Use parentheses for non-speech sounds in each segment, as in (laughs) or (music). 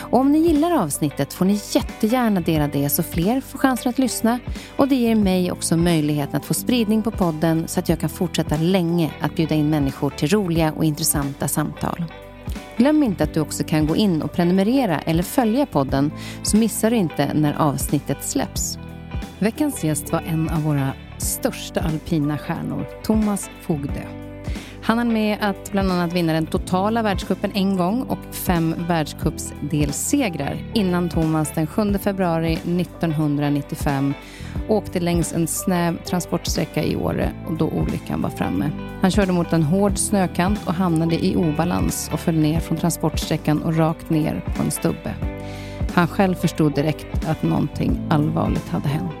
Och om ni gillar avsnittet får ni jättegärna dela det så fler får chansen att lyssna och det ger mig också möjligheten att få spridning på podden så att jag kan fortsätta länge att bjuda in människor till roliga och intressanta samtal. Glöm inte att du också kan gå in och prenumerera eller följa podden så missar du inte när avsnittet släpps. Veckans gäst var en av våra största alpina stjärnor, Thomas Fogdö. Han är med att bland annat vinna den totala världskuppen en gång och fem världscupsdelsegrar innan Thomas den 7 februari 1995 åkte längs en snäv transportsträcka i Åre och då olyckan var framme. Han körde mot en hård snökant och hamnade i obalans och föll ner från transportsträckan och rakt ner på en stubbe. Han själv förstod direkt att någonting allvarligt hade hänt.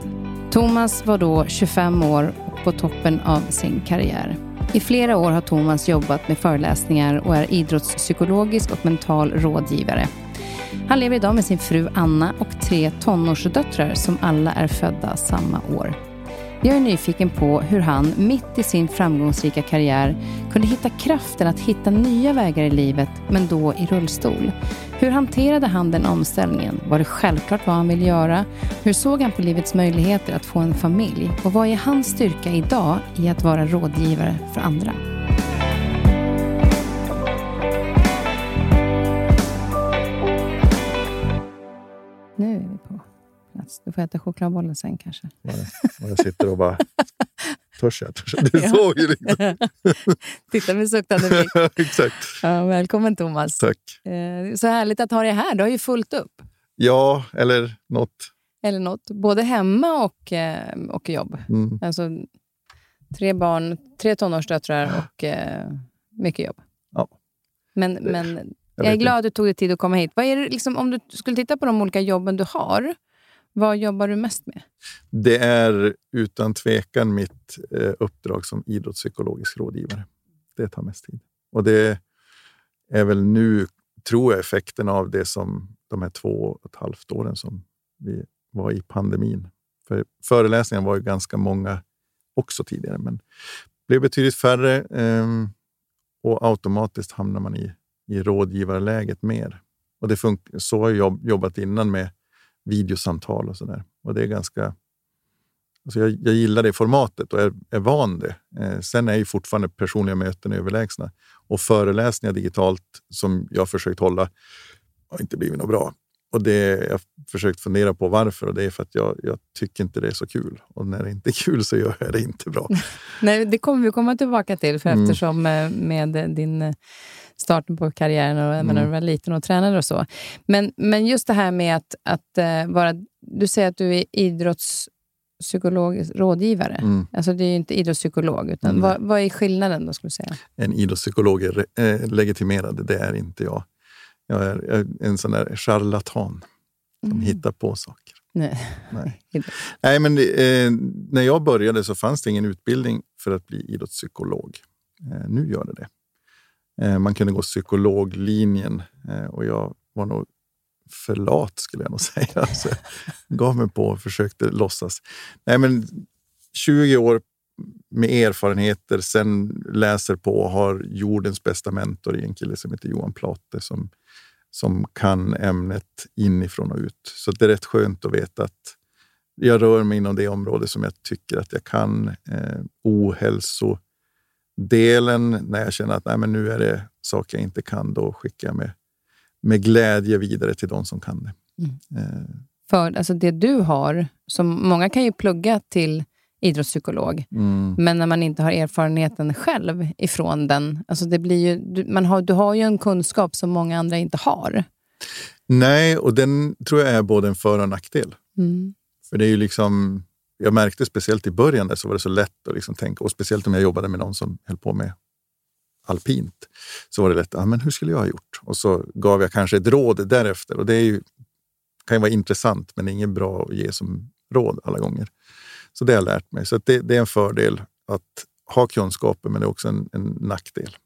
Thomas var då 25 år och på toppen av sin karriär. I flera år har Thomas jobbat med föreläsningar och är idrottspsykologisk och mental rådgivare. Han lever idag med sin fru Anna och tre tonårsdöttrar som alla är födda samma år. Jag är nyfiken på hur han, mitt i sin framgångsrika karriär, kunde hitta kraften att hitta nya vägar i livet, men då i rullstol. Hur hanterade han den omställningen? Var det självklart vad han ville göra? Hur såg han på livets möjligheter att få en familj? Och vad är hans styrka idag i att vara rådgivare för andra? Plats. Du får äta chokladbollen sen kanske. Och jag sitter och bara... Törs jag? Törs jag? Du såg ju liksom. (laughs) Titta med suktande blick. (laughs) Exakt. Ja, välkommen Thomas. Tack. Eh, så härligt att ha dig här. Du har ju fullt upp. Ja, eller något. Eller något. Både hemma och, eh, och jobb. Mm. Alltså, tre barn, tre tonårsdöttrar och eh, mycket jobb. Ja. Men, men jag, Jag är glad att du tog dig tid att komma hit. Vad är liksom, om du skulle titta på de olika jobben du har, vad jobbar du mest med? Det är utan tvekan mitt eh, uppdrag som idrottspsykologisk rådgivare. Det tar mest tid. Och det är väl nu, tror jag, effekten av det som de här två och ett halvt åren som vi var i pandemin. För föreläsningarna var ju ganska många också tidigare, men blev betydligt färre eh, och automatiskt hamnar man i, i rådgivarläget mer. Och det så har jag jobbat innan med videosamtal och sådär. Och det är ganska... Alltså jag, jag gillar det formatet och är, är van det. Eh, sen är ju fortfarande personliga möten överlägsna. Och föreläsningar digitalt som jag har försökt hålla har inte blivit något bra. Och det, jag försökt fundera på varför och det är för att jag, jag tycker inte det är så kul. Och när det inte är kul så gör jag det inte bra. (laughs) Nej, det kommer vi komma tillbaka till, för Mm. eftersom eh, med din eh, starten på karriären och mm. när du var liten och tränade och så. Men, men just det här med att, att eh, vara... Du säger att du är idrottspsykologisk rådgivare. Mm. Alltså det är ju inte idrottspsykolog. Utan Mm. vad, vad är skillnaden då, skulle du säga? En idrottspsykolog är eh, legitimerad, det är inte jag. Jag är, en sån där charlatan som hittar på saker. Nej. Nej. (laughs) Nej, men eh, när jag började så fanns det ingen utbildning för att bli idrottspsykolog. Eh, nu gör det det. Eh, man kunde gå psykologlinjen eh, och jag var nog för lat skulle jag nog (laughs) säga. Alltså, gav mig på och försökte låtsas. Nej, men 20 år med erfarenheter, sen läser på och har jordens bästa mentor i en kille som heter Johan Plate som, som kan ämnet inifrån och ut. Så det är rätt skönt att veta att jag rör mig inom det område som jag tycker att jag kan. Eh, ohälsodelen, när jag känner att nej, men nu är det saker jag inte kan, då skickar jag med, med glädje vidare till de som kan det. Mm. Eh. För alltså det du har, som många kan ju plugga till idrottspsykolog. Mm. Men när man inte har erfarenheten själv ifrån den, alltså det blir ju, du, man har, du har ju en kunskap som många andra inte har. Nej, och den tror jag är både en för och nackdel. Mm. För det är ju liksom, jag märkte speciellt i början där så var det så lätt att liksom tänka, och speciellt om jag jobbade med någon som höll på med alpint, så var det lätt, ah, men hur skulle jag ha gjort? Och så gav jag kanske ett råd därefter. Och det är ju, kan ju vara intressant, men inget bra att ge som råd alla gånger. Så det har jag lärt mig. Så det, det, är en fördel att ha kunskaper, men det är också en, en nackdel,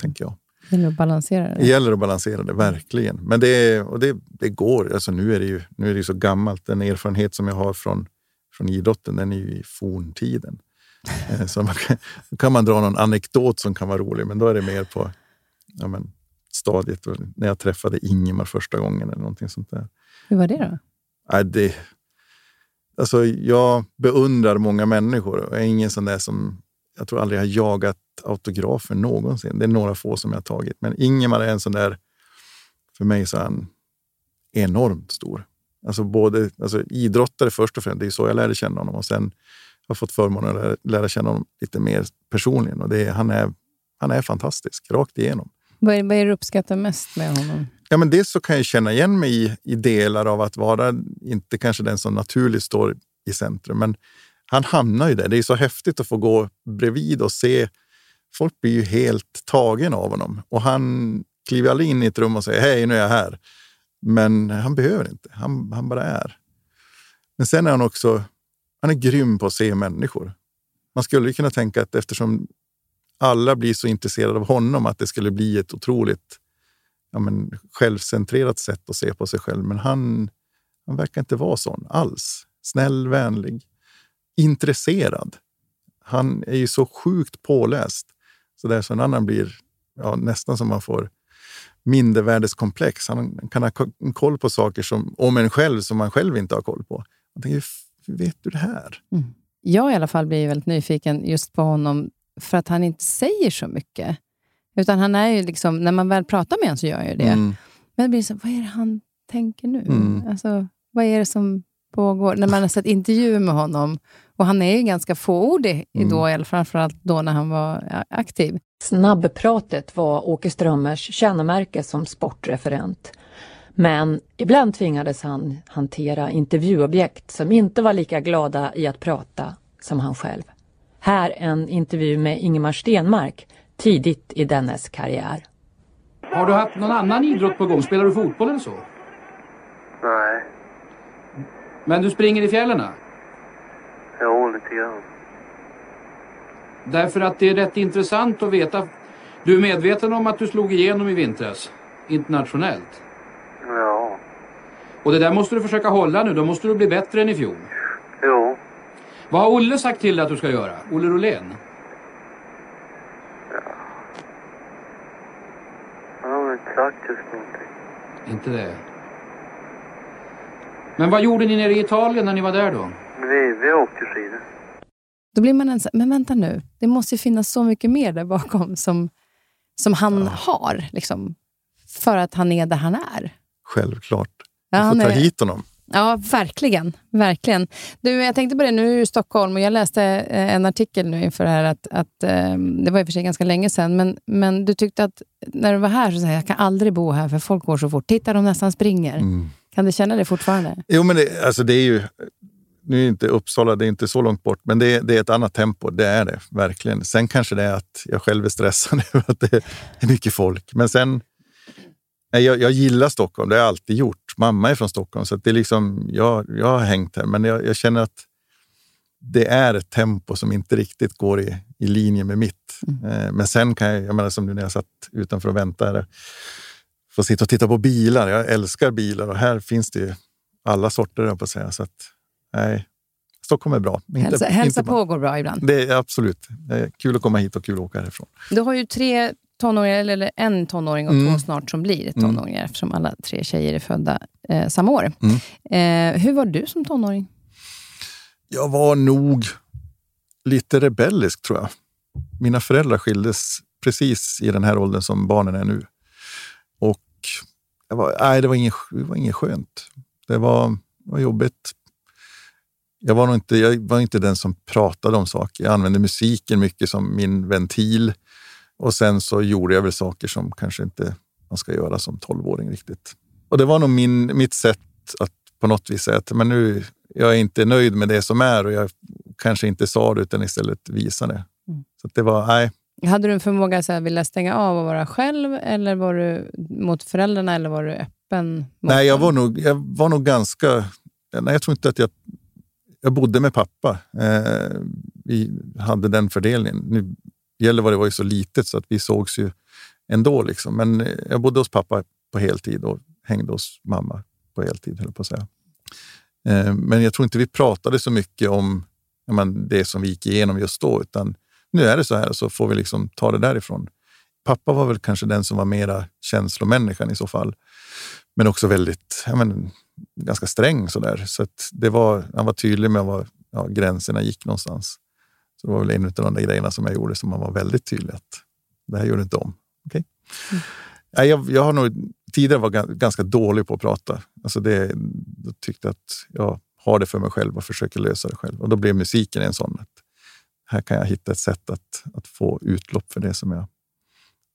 tänker jag. Det gäller att balansera det. Det gäller att balansera det, verkligen. Men det, och det, det går. Alltså nu är det ju nu är det så gammalt. Den erfarenhet som jag har från, från idrotten, den är ju i forntiden. (laughs) Eh, så man kan, kan man dra någon anekdot som kan vara rolig, men då är det mer på ja, men, stadiet när jag träffade Ingemar första gången eller någonting sånt där. Hur var det då? Ja, det, alltså, jag beundrar många människor. Jag är ingen sån där som jag tror aldrig har jagat autografer någonsin. Det är några få som jag har tagit, men Ingemar är en sån där, för mig så är han enormt stor. Alltså både alltså idrottare först och främst, det är så jag lärde känna honom och sen har jag fått förmånen att lära, lära känna honom lite mer personligen. Och det är, han, är, han är fantastisk, rakt igenom. Vad är, vad är det du uppskattar mest med honom? Ja, men dels så kan jag känna igen mig i, i delar av att vara, inte kanske den som naturligt står i centrum, men han hamnar ju där. Det är så häftigt att få gå bredvid och se. Folk blir ju helt tagen av honom och han kliver aldrig in i ett rum och säger hej, nu är jag här. Men han behöver inte. Han, han bara är. Men sen är han också han är grym på att se människor. Man skulle kunna tänka att eftersom alla blir så intresserade av honom att det skulle bli ett otroligt ja, men, självcentrerat sätt att se på sig själv. Men han, han verkar inte vara sån alls. Snäll, vänlig intresserad. Han är ju så sjukt påläst. Så där så en annan blir ja, nästan som man får mindervärdeskomplex. Han kan ha koll på saker som, om en själv som man själv inte har koll på. Jag tänker, hur vet du det här? Mm. Jag i alla fall blir väldigt nyfiken just på honom för att han inte säger så mycket. Utan han är ju liksom, när man väl pratar med honom så gör han ju det. Mm. Men det blir så, vad är det han tänker nu? Mm. Alltså, vad är det som pågår? När man har sett intervjuer med honom och han är ju ganska fåordig mm. då, framförallt då när han var aktiv. Snabbpratet var Åke Strömmers kännemärke som sportreferent. Men ibland tvingades han hantera intervjuobjekt som inte var lika glada i att prata som han själv. Här en intervju med Ingemar Stenmark tidigt i dennes karriär. Har du haft någon annan idrott på gång? Spelar du fotboll eller så? Nej. Men du springer i fjällen? Jo, lite grann. Därför att det är rätt intressant att veta. Du är medveten om att du slog igenom i vintras internationellt? Ja. Och det där måste du försöka hålla nu, då måste du bli bättre än i fjol. Jo. Vad har Olle sagt till dig att du ska göra? Olle Rolén? Ja. Han har väl inte sagt just någonting. Inte det? Men vad gjorde ni nere i Italien när ni var där då? Vi, vi åkte skidor. Då blir man en men vänta nu, det måste ju finnas så mycket mer där bakom som, som han ja. har, liksom, för att han är där han är. Självklart. Du ja, får ta är... hit honom. Ja, verkligen. verkligen. Du, jag tänkte på det, nu är du i Stockholm och jag läste eh, en artikel nu inför det här, att, att, ehm, det var i och för sig ganska länge sedan, men, men du tyckte att när du var här så sa jag, jag kan aldrig bo här för folk går så fort. Titta, de nästan springer. Mm. Kan du känna det fortfarande? Jo, men det, alltså det är ju... Nu är inte Uppsala det är inte så långt bort, men det, det är ett annat tempo. Det är det verkligen. Sen kanske det är att jag själv är stressad (laughs) över att det är mycket folk. Men sen... Jag, jag gillar Stockholm, det har jag alltid gjort. Mamma är från Stockholm, så det är liksom, jag, jag har hängt här. Men jag, jag känner att det är ett tempo som inte riktigt går i, i linje med mitt. Mm. Eh, men sen kan jag, jag menar som nu när jag satt utanför och väntade, få sitta och titta på bilar. Jag älskar bilar och här finns det ju alla sorter, jag på att säga. Så att, nej, Stockholm är bra. Inte- Hälsa, hälsa på går bra ibland. Det är absolut det är kul att komma hit och kul att åka härifrån. Du har ju tre tonåringar, eller en tonåring och Mm. två snart som blir Mm. tonåringar eftersom alla tre tjejer är födda eh, samma år. Mm. Eh, hur var du som tonåring? Jag var nog lite rebellisk tror jag. Mina föräldrar skildes precis i den här åldern som barnen är nu. Var, nej, det, var inget, det var inget skönt. Det var, det var jobbigt. Jag var, nog inte, jag var inte den som pratade om saker. Jag använde musiken mycket som min ventil. Och sen så gjorde jag väl saker som kanske inte man ska göra som tolvåring riktigt. Och det var nog min, mitt sätt att på något vis säga att men nu, jag är inte nöjd med det som är och jag kanske inte sa det utan istället visade det. Mm. Så det var, nej, Hade du en förmåga att vilja stänga av och vara själv, eller var du mot föräldrarna, eller var du öppen? Mot nej jag, var nog, jag var nog ganska... Nej, jag tror inte att jag... Jag bodde med pappa. Eh, vi hade den fördelningen. Nu Gällivare var ju så litet så att vi sågs ju ändå. Liksom. Men eh, jag bodde hos pappa på heltid och hängde hos mamma på heltid, höll på att säga. Eh, men jag tror inte vi pratade så mycket om men, det som vi gick igenom just då, utan nu är det så här så får vi liksom ta det därifrån. Pappa var väl kanske den som var mera känslomänniskan i så fall. Men också väldigt, ja, men, ganska sträng. Så att det var, han var tydlig med var ja, gränserna gick någonstans. Så det var väl en av de där grejerna som jag gjorde som han var väldigt tydlig att det här gör du inte om. Okej? Nej, jag, jag har nog tidigare var ga- ganska dålig på att prata. Alltså det, jag tyckte att jag har det för mig själv och försöker lösa det själv. Och då blev musiken en sån. Att här kan jag hitta ett sätt att, att få utlopp för det som jag,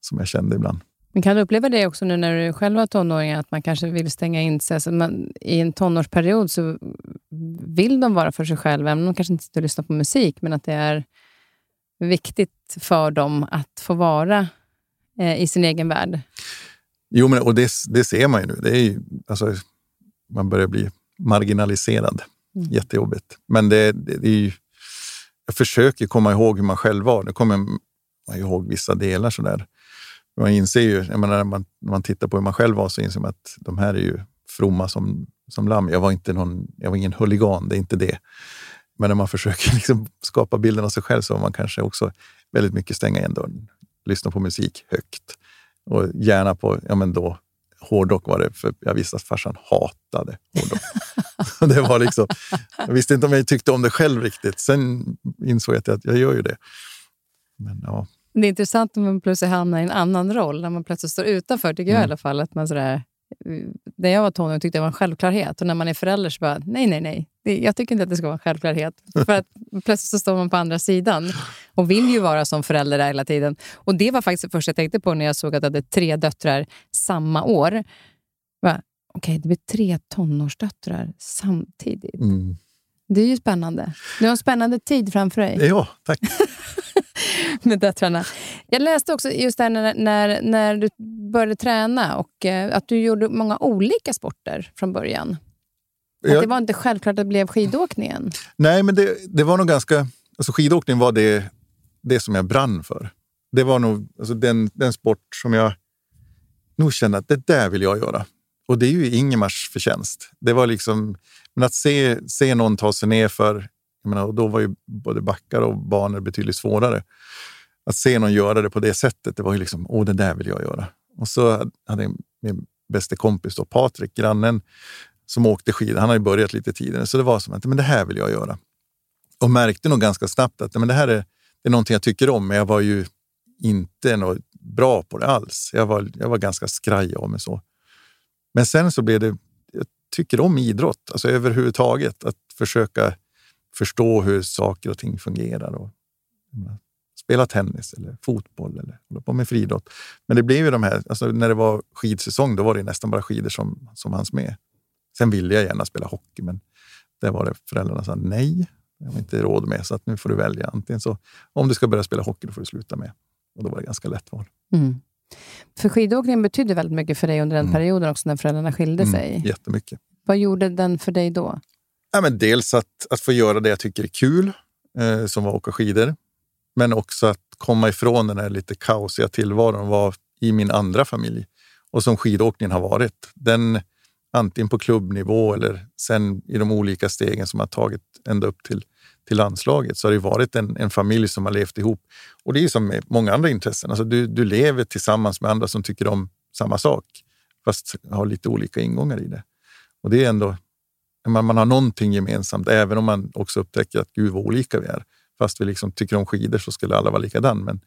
som jag kände ibland. Men kan du uppleva det också nu när du själv var tonåring, att man kanske vill stänga in sig? Alltså man, I en tonårsperiod så vill de vara för sig själva, även om de kanske inte sitter och lyssnar på musik, men att det är viktigt för dem att få vara eh, i sin egen värld. Jo, men, och det, det ser man ju nu. Det är ju, alltså, man börjar bli marginaliserad. Mm. Jättejobbigt. Men det, det, det är ju, jag försöker komma ihåg hur man själv var. Nu kommer man ihåg vissa delar sådär. Man inser ju, jag menar, när, man, när man tittar på hur man själv var så inser man att de här är ju fromma som, som lamm. Jag var, inte någon, jag var ingen huligan, det är inte det. Men när man försöker (laughs) liksom skapa bilden av sig själv så har man kanske också väldigt mycket stänga igen dörren. Lyssna på musik högt. Och gärna på, ja men då, hårdrock var det, för jag visste att farsan hatade hårdrock. (laughs) det var liksom, jag visste inte om jag tyckte om det själv riktigt. Sen insåg jag att jag gör ju det. Men ja, Det är intressant om man plötsligt hamnar i en annan roll, när man plötsligt står utanför, tycker jag i Mm. alla fall. Att man sådär, när jag var tonåring tyckte jag det var en självklarhet och när man är förälder så bara, nej, nej, nej. Jag tycker inte att det ska vara en självklarhet. För att plötsligt så står man på andra sidan och vill ju vara som förälder hela tiden. Och det var faktiskt det första jag tänkte på när jag såg att jag hade tre döttrar samma år. Okej, det blir tre tonårsdöttrar samtidigt. mm. Det är ju spännande. Du har en spännande tid framför dig ja tack. (laughs) med döttrarna. Jag läste också just där när, när, när du började träna och eh, att du gjorde många olika sporter från början. Jag- det var inte självklart att det blev skidåkningen. Nej, men det, det var nog ganska... Alltså skidåkning var det, det som jag brann för. Det var nog alltså den, den sport som jag nog kände att det där vill jag göra. Och det är ju Ingemars förtjänst. Det var liksom, men att se, se någon ta sig ner för, jag menar, och då var ju både backar och banor betydligt svårare. Att se någon göra det på det sättet, det var ju liksom, åh, det där vill jag göra. Och så hade jag min bästa kompis då, Patrik, grannen, som åkte skidor. Han hade ju börjat lite tidigare, så det var som att men det här vill jag göra. Och märkte nog ganska snabbt att men det här är, det är någonting jag tycker om, men jag var ju inte något bra på det alls. Jag var, jag var ganska skraj av mig så. Men sen så blev det, jag tycker om idrott, alltså överhuvudtaget. Att försöka förstå hur saker och ting fungerar. Och, spela tennis eller fotboll eller hålla på med friidrott. Men det blev ju de här, alltså när det var skidsäsong, då var det nästan bara skidor som, som hanns med. Sen ville jag gärna spela hockey, men där var det föräldrarna sa nej, det har inte råd med, så att nu får du välja. Antingen så, om du ska börja spela hockey, då får du sluta med. Och då var det ganska lätt val. Mm. För skidåkningen betydde väldigt mycket för dig under den Mm. perioden också, när föräldrarna skilde sig. Jättemycket. Vad gjorde den för dig då? Ja, men dels att, att få göra det jag tycker är kul, eh, som var att åka skidor. men också att komma ifrån den här lite kaosiga tillvaron var i min andra familj och som skidåkningen har varit. Den antingen på klubbnivå eller sen i de olika stegen som har tagit ända upp till, till landslaget så har det varit en, en familj som har levt ihop. Och det är som med många andra intressen. Alltså du, du lever tillsammans med andra som tycker om samma sak fast har lite olika ingångar i det. Och det är ändå, man, man har någonting gemensamt även om man också upptäcker att gud vad olika vi är. Fast vi liksom tycker om skidor så skulle alla vara likadan. Men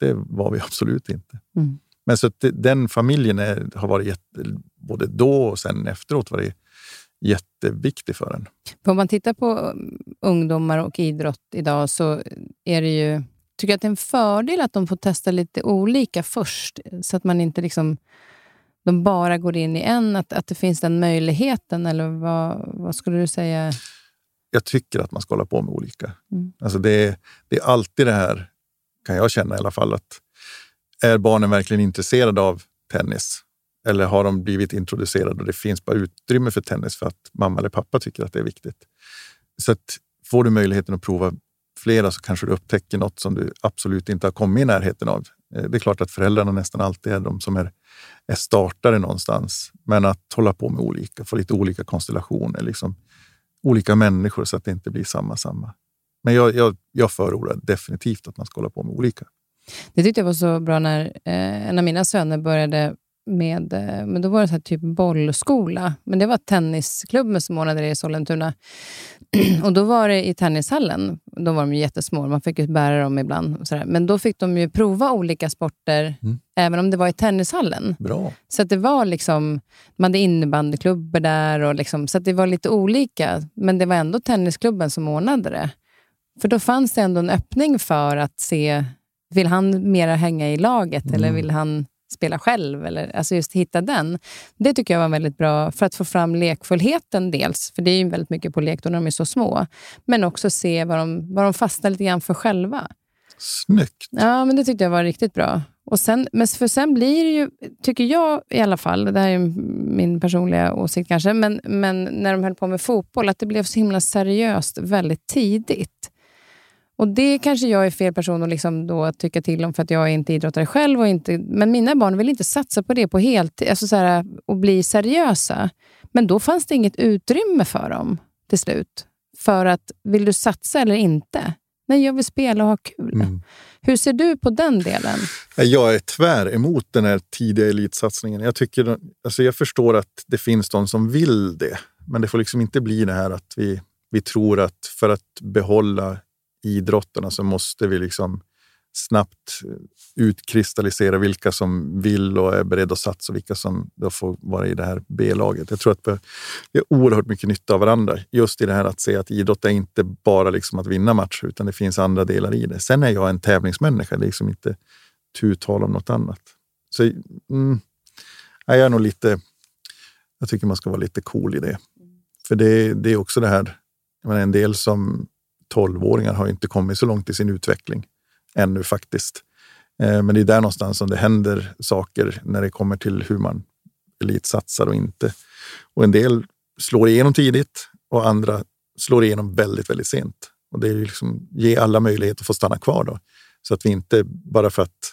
det var vi (laughs) absolut inte. Mm. Men så den familjen är, har varit jätte, både då och sen efteråt varit jätteviktig för en. Om man tittar på um, ungdomar och idrott idag så är det ju, tycker att det är en fördel att de får testa lite olika först, så att man inte liksom, de bara går in i en, att, att det finns den möjligheten, eller vad, vad skulle du säga? Jag tycker att man ska hålla på med olika. Mm. Alltså det, det är alltid det här, kan jag känna i alla fall, att är barnen verkligen intresserade av tennis? Eller har de blivit introducerade och det finns bara utrymme för tennis för att mamma eller pappa tycker att det är viktigt? Så att får du möjligheten att prova flera så kanske du upptäcker något som du absolut inte har kommit i närheten av. Eh, det är klart att föräldrarna nästan alltid är de som är, är startare någonstans. Men att hålla på med olika, få lite olika konstellationer, liksom olika människor så att det inte blir samma samma. Men jag, jag, jag förordar definitivt att man ska hålla på med olika. Det tyckte jag var så bra när eh, en av mina söner började med, eh, men då var det så här typ bollskola. Men det var tennisklubben som ordnade det i Sollentuna. (clears throat) och då var det i tennishallen. Då var de ju jättesmå, man fick ju bära dem ibland. Och så där. Men då fick de ju prova olika sporter, Mm. även om det var i tennishallen. Bra. Så att det var liksom, man hade innebandyklubbor där, och liksom, så att det var lite olika. Men det var ändå tennisklubben som ordnade det. För då fanns det ändå en öppning för att se, vill han mera hänga i laget eller vill han spela själv? Eller, alltså just hitta den. Det tycker jag var väldigt bra för att få fram lekfullheten dels, för det är ju väldigt mycket på lek då när de är så små. Men också se vad de, vad de fastnar lite grann för själva. Snyggt. Ja, men det tyckte jag var riktigt bra. Och sen, men för sen blir det ju, tycker jag i alla fall, det här är min personliga åsikt kanske, men, men när de höll på med fotboll, att det blev så himla seriöst väldigt tidigt. Och Det kanske jag är fel person att liksom då tycka till om för att jag är inte idrottare själv. Och inte, men mina barn vill inte satsa på det på heltid, alltså så här, och bli seriösa. Men då fanns det inget utrymme för dem till slut. För att, vill du satsa eller inte? Nej, jag vill spela och ha kul. Mm. Hur ser du på den delen? Jag är tvär emot den här tidiga elitsatsningen. Jag, tycker, alltså jag förstår att det finns de som vill det, men det får liksom inte bli det här att vi, vi tror att för att behålla idrottarna så måste vi liksom snabbt utkristallisera vilka som vill och är beredda att satsa och vilka som då får vara i det här B-laget. Jag tror att vi vi har oerhört mycket nytta av varandra. Just i det här att se att idrott är inte bara liksom att vinna matcher, utan det finns andra delar i det. Sen är jag en tävlingsmänniska, det är liksom inte tu tal om något annat. Så mm, jag är nog lite... Jag tycker man ska vara lite cool i det. För det, det är också det här, jag menar, en del som 12-åringar har inte kommit så långt i sin utveckling ännu faktiskt. Eh, men det är där någonstans som det händer saker när det kommer till hur man elitsatsar och inte. Och en del slår igenom tidigt och andra slår igenom väldigt, väldigt sent. Och det är ju liksom ge alla möjlighet att få stanna kvar då. Så att vi inte bara för att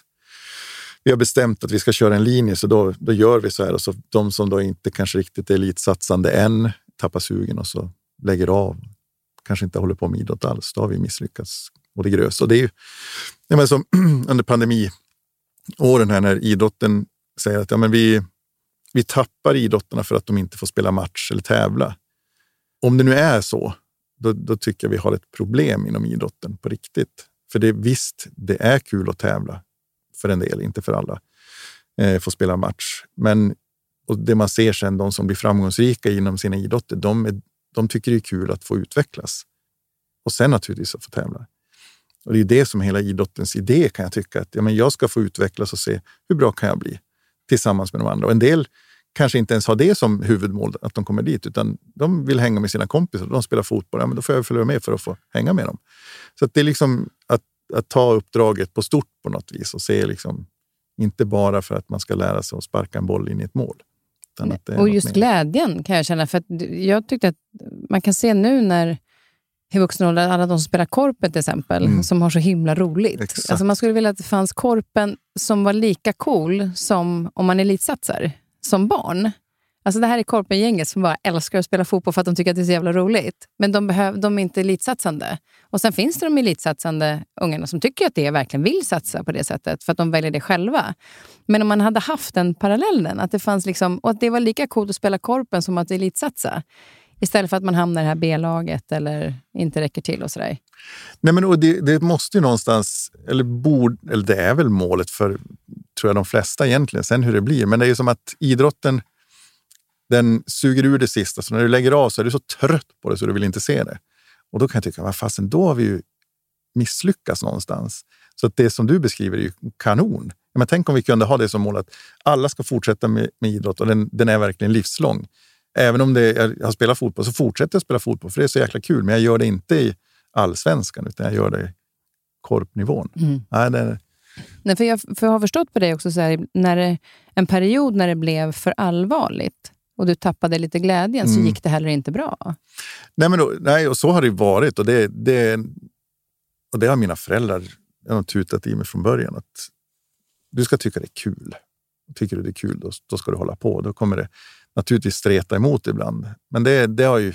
vi har bestämt att vi ska köra en linje, så då, då gör vi så här. Och så de som då inte kanske riktigt är elitsatsande än tappar sugen och så lägger av. Kanske inte håller på med idrott alls. Då har vi misslyckats och det grös. Och det är ju ja, men som (clears throat) under pandemiåren här när idrotten säger att ja, men vi, vi tappar idrottarna för att de inte får spela match eller tävla. Om det nu är så, då, då tycker jag vi har ett problem inom idrotten på riktigt. För det visst, det är kul att tävla för en del, inte för alla. Eh, få spela match. Men och det man ser sen, de som blir framgångsrika inom sina idrotter, de, är, de tycker det är kul att få utvecklas. Och sen naturligtvis att få tävla. Och det är det som är hela idrottens idé kan jag tycka. Att ja, men jag ska få utvecklas och se hur bra kan jag bli tillsammans med de andra. Och en del kanske inte ens har det som huvudmål, att de kommer dit, utan de vill hänga med sina kompisar. De spelar fotboll, ja, men då får jag följa med för att få hänga med dem. Så att det är liksom att, att ta uppdraget på stort på något vis och se liksom, inte bara för att man ska lära sig att sparka en boll in i ett mål. Och just mer. glädjen kan jag känna. För jag tyckte att man kan se nu när i vuxen ålder, alla de som spelar korpen till exempel, Mm. som har så himla roligt. Exakt. Alltså man skulle vilja att det fanns korpen som var lika cool som om man elitsatsar som barn. Alltså det här är korpengänget som bara älskar att spela fotboll för att de tycker att det är så jävla roligt. Men de, behöv, de är inte elitsatsande. Och sen finns det de elitsatsande ungarna som tycker att det verkligen vill satsa på det sättet för att de väljer det själva. Men om man hade haft den parallellen, att det, fanns liksom, och att det var lika coolt att spela korpen som att elitsatsa. Istället för att man hamnar i det här B-laget eller inte räcker till och sådär. Nej, men och det, det måste ju någonstans, eller, bord, eller det är väl målet för tror jag de flesta egentligen, sen hur det blir. Men det är ju som att idrotten, den suger ur det sista. Så när du lägger av så är du så trött på det så du vill inte se det. Och då kan jag tycka, vad fasen, då har vi ju misslyckats någonstans. Så att det som du beskriver är ju kanon. Men tänk om vi kunde ha det som mål att alla ska fortsätta med, med idrott och den, den är verkligen livslång. Även om det, jag har spelat fotboll så fortsätter jag spela fotboll för det är så jäkla kul. Men jag gör det inte i allsvenskan utan jag gör det i korpnivån. Nej, det, Nej, för jag, för jag har förstått på dig också, så här, när det, en period när det blev för allvarligt och du tappade lite glädjen så Mm. gick det heller inte bra. Nej, men då, nej, och så har det varit. Och det, det, och det har mina föräldrar har tutat i mig från början. att Du ska tycka det är kul. Tycker du det är kul, då, då ska du hålla på. Då kommer det naturligtvis streta emot ibland. Men det, det har ju,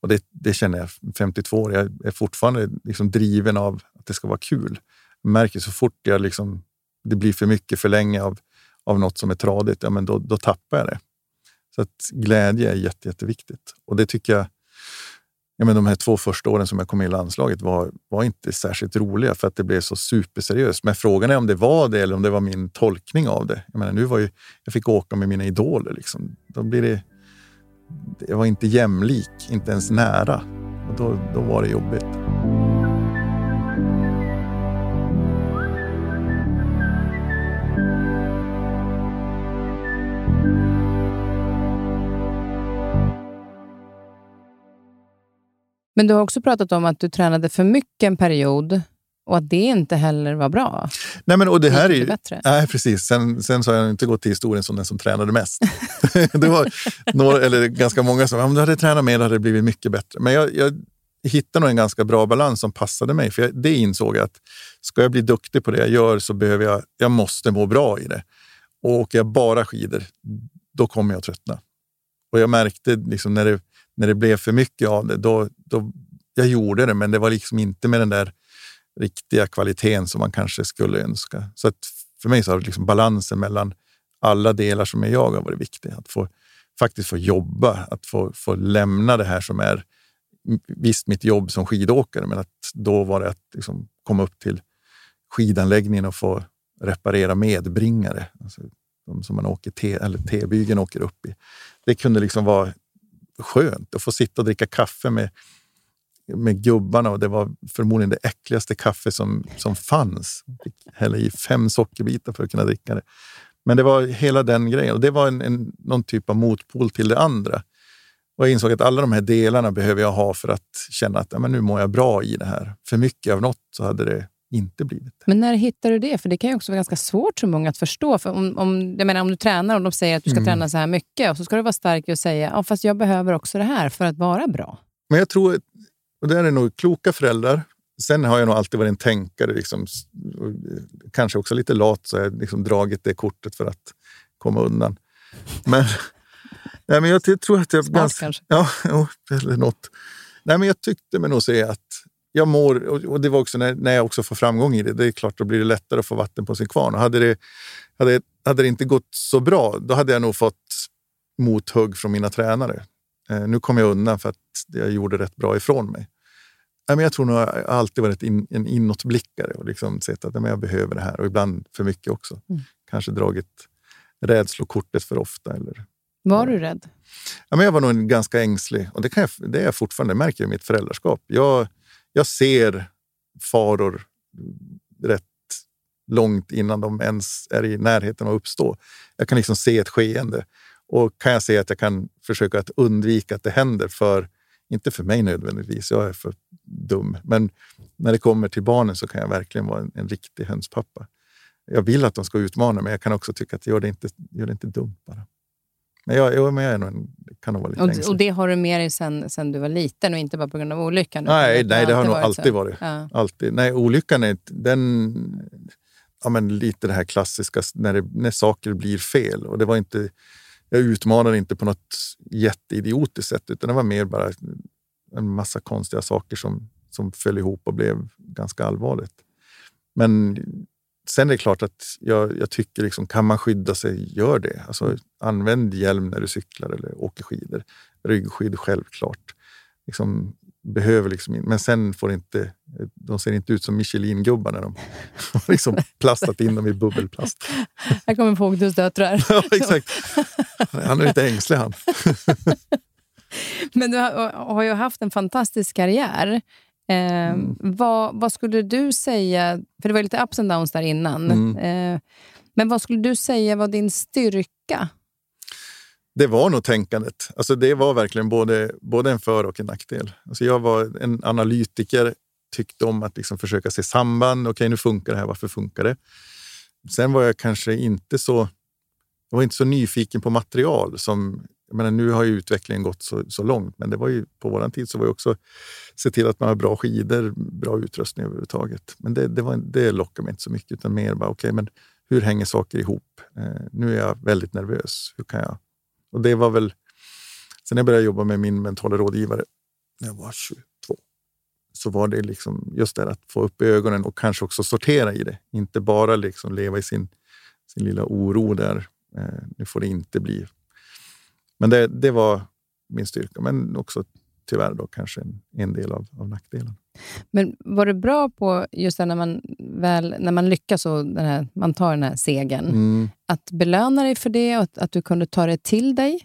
och det, det känner jag 52 år. Jag är fortfarande liksom driven av att det ska vara kul. Jag märker så fort jag liksom, det blir för mycket för länge av, av något som är tradigt, ja, men då, då tappar jag det. Så att glädje är jätte, jätteviktigt. Och det tycker jag ja, men de här två första åren som jag kom in i landslaget var, var inte särskilt roliga för att det blev så superseriöst. Men frågan är om det var det eller om det var min tolkning av det. Jag, menar, nu var ju, jag fick åka med mina idoler. Liksom. Då blir det, jag var inte jämlik, inte ens nära. Och då, då var det jobbigt. Men du har också pratat om att du tränade för mycket en period och att det inte heller var bra. Nej, men, och det här är bättre? Nej, precis. Sen, sen så har jag inte gått till historien som den som tränade mest. (laughs) (laughs) det var några, eller ganska många som om du hade tränat mer hade det blivit mycket bättre. Men jag, jag hittade nog en ganska bra balans som passade mig. För jag, det insåg jag att ska jag bli duktig på det jag gör så behöver jag, jag måste må bra i det. Och åker jag bara skidor, då kommer jag tröttna. Och jag märkte liksom när, det, när det blev för mycket av det, då, då, jag gjorde det, men det var liksom inte med den där riktiga kvaliteten som man kanske skulle önska. Så att för mig så har liksom balansen mellan alla delar som är jag har varit viktig. Att få, faktiskt få jobba, att få, få lämna det här som är visst mitt jobb som skidåkare, men att då var det att liksom komma upp till skidanläggningen och få reparera medbringare. Alltså de som man åker T, eller T-bygeln åker upp i. Det kunde liksom vara skönt att få sitta och dricka kaffe med, med gubbarna och det var förmodligen det äckligaste kaffe som, som fanns. Fick hälla i fem sockerbitar för att kunna dricka det. Men det var hela den grejen och det var en, en, någon typ av motpol till det andra. Och jag insåg att alla de här delarna behöver jag ha för att känna att ja, men nu mår jag bra i det här. För mycket av något så hade det inte blivit. Men när hittar du det? För det kan ju också vara ganska svårt för många att förstå. För om, om, jag menar, om du tränar och de säger att du ska Mm. träna så här mycket och så ska du vara stark och säga ja, fast jag behöver också det här för att vara bra. Men jag tror, och det är nog kloka föräldrar. Sen har jag nog alltid varit en tänkare, liksom, och kanske också lite lat, så jag har liksom dragit det kortet för att komma undan. Men, (laughs) nej, men jag tror att jag... Smart kanske. Ja, (laughs) eller något. Nej, men jag tyckte mig nog se att jag mår, och det var också när, när jag också får framgång i det, det är klart då blir det lättare att få vatten på sin kvarn. Och hade, det, hade, hade det inte gått så bra, då hade jag nog fått mothugg från mina tränare. Eh, nu kom jag undan för att jag gjorde rätt bra ifrån mig. Nej, men jag tror nog jag alltid varit in, en inåtblickare och liksom sett att ja, men jag behöver det här och ibland för mycket också. Mm. Kanske dragit rädslokortet för ofta. Eller, Var du rädd? ja, men jag var nog ganska ängslig och det, kan jag, det är jag fortfarande, det märker jag i mitt föräldraskap. Jag, jag ser faror rätt långt innan de ens är i närheten av att uppstå. Jag kan liksom se ett skeende och kan jag se att jag kan försöka att undvika att det händer för, inte för mig nödvändigtvis, jag är för dum, men när det kommer till barnen så kan jag verkligen vara en, en riktig hönspappa. Jag vill att de ska utmana, men jag kan också tycka att gör det inte, gör det inte dumt bara. Men jag, jo, men jag är nog en, kan nog vara lite Och, ängslig. och det har du med dig sen, sen du var liten och inte bara på grund av olyckan? Nej, nej, det har nog alltid så. varit. Ja. Alltid. Nej, olyckan är den, ja, men lite det här klassiska när, det, när saker blir fel. Och det var inte, jag utmanade inte på något jätteidiotiskt sätt utan det var mer bara en massa konstiga saker som, som föll ihop och blev ganska allvarligt. Men sen är det klart att jag, jag tycker, liksom, kan man skydda sig, gör det. Alltså, använd hjälm när du cyklar eller åker skidor. Ryggskydd, självklart. Liksom, behöver liksom in, men sen får inte, de ser inte ut som Michelin-gubbar när de har (laughs) liksom plastat in dem i bubbelplast. Här kommer Fogdus (laughs) döttrar. ja, exakt. Han är lite ängslig han. (laughs) Men du har, har ju haft en fantastisk karriär. Eh, Mm. vad, vad skulle du säga, för det var lite ups and downs där innan. Mm. Eh, men vad skulle du säga var din styrka? Det var nog tänkandet. Alltså det var verkligen både, både en för och en nackdel. Alltså jag var en analytiker, tyckte om att liksom försöka se samband. Okej, nu funkar det här. Varför funkar det? Sen var jag kanske inte så, jag var inte så nyfiken på material som jag menar, nu har ju utvecklingen gått så, så långt, men det var ju, på vår tid så var det också se till att man har bra skidor, bra utrustning överhuvudtaget. Men det, det, var, det lockade mig inte så mycket, utan mer bara, okej, men hur hänger saker ihop? Eh, nu är jag väldigt nervös. Hur kan jag? Och det var väl, sen när jag började jobba med min mentala rådgivare när jag var 22, så var det liksom just det att få upp ögonen och kanske också sortera i det. Inte bara liksom leva i sin, sin lilla oro där. Eh, nu får det inte bli. Men det, det var min styrka, men också tyvärr då kanske en, en del av, av nackdelen. Men var du bra på just när man, väl, när man lyckas och den här, man tar den här segern, Mm. att belöna dig för det och att, att du kunde ta det till dig?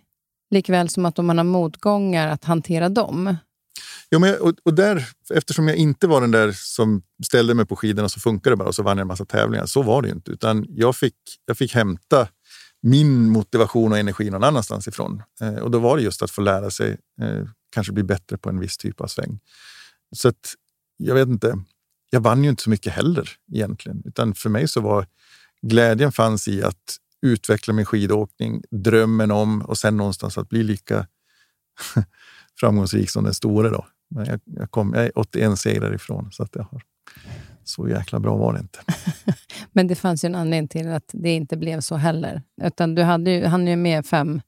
Likväl som att om man har motgångar, att hantera dem. Jo, men jag, och, och där, eftersom jag inte var den där som ställde mig på skidorna så funkar det bara och så vann jag en massa tävlingar. Så var det ju inte. Utan jag fick, jag fick hämta min motivation och energi någon annanstans ifrån. Eh, och då var det just att få lära sig, eh, kanske bli bättre på en viss typ av sväng. Så att, jag vet inte, jag vann ju inte så mycket heller egentligen. Utan för mig så var glädjen fanns i att utveckla min skidåkning, drömmen om och sen någonstans att bli lika (laughs) framgångsrik som den store. Då. Men jag, jag, kom, jag är 81 segrar ifrån, så att jag har, så jäkla bra var det inte. (laughs) Men det fanns ju en anledning till att det inte blev så heller. Utan du hade ju, hann ju med fem.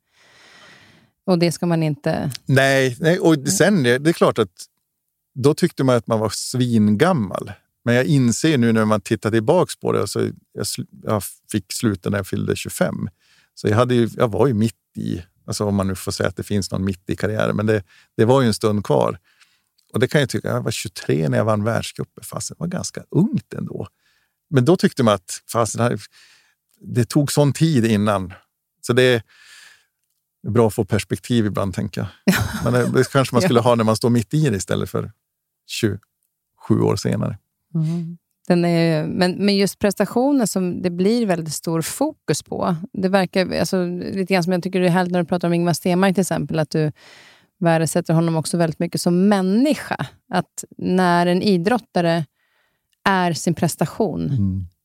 Och det ska man inte... Nej, nej och sen det, det är klart att då tyckte man att man var svingammal. Men jag inser nu när man tittar tillbaks på det, alltså jag, jag fick sluta när jag fyllde 25. Så jag, hade ju, jag var ju mitt i, alltså om man nu får säga att det finns någon mitt i karriären, men det, det var ju en stund kvar. Och det kan jag tycka, jag var 23 när jag vann världscupen, fast det var ganska ungt ändå. Men då tyckte man att fast det, tog sån tid innan. Så det är bra att få perspektiv ibland, tänker jag. (laughs) Men det, det kanske man skulle ha när man står mitt i det istället för 27 år senare. Den är, men, men just prestationen som det blir väldigt stor fokus på. Det verkar alltså, lite grann som jag tycker det är härligt när du pratar om Ingmar Stenmark till exempel, att du värdesätter honom också väldigt mycket som människa. Att när en idrottare är sin prestation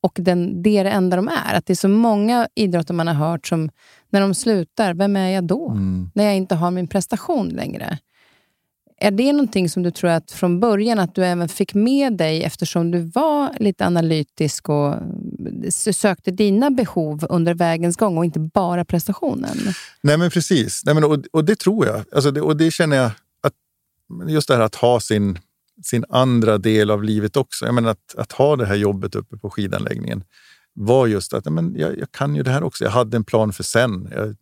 och den, det är det enda de är. Att det är så många idrottare man har hört som, när de slutar, vem är jag då? När jag inte har min prestation längre. Är det någonting som du tror att från början att du även fick med dig eftersom du var lite analytisk och eh, sökte dina behov under vägens gång och inte bara prestationen? Nej, men precis. Nej, men, och, och det tror jag. Alltså det, och det känner jag att just det här att ha sin, sin andra del av livet också. Jag menar att, att ha det här jobbet uppe på skidanläggningen var just att men jag, jag kan ju det här också. Jag hade en plan för sen. Jag,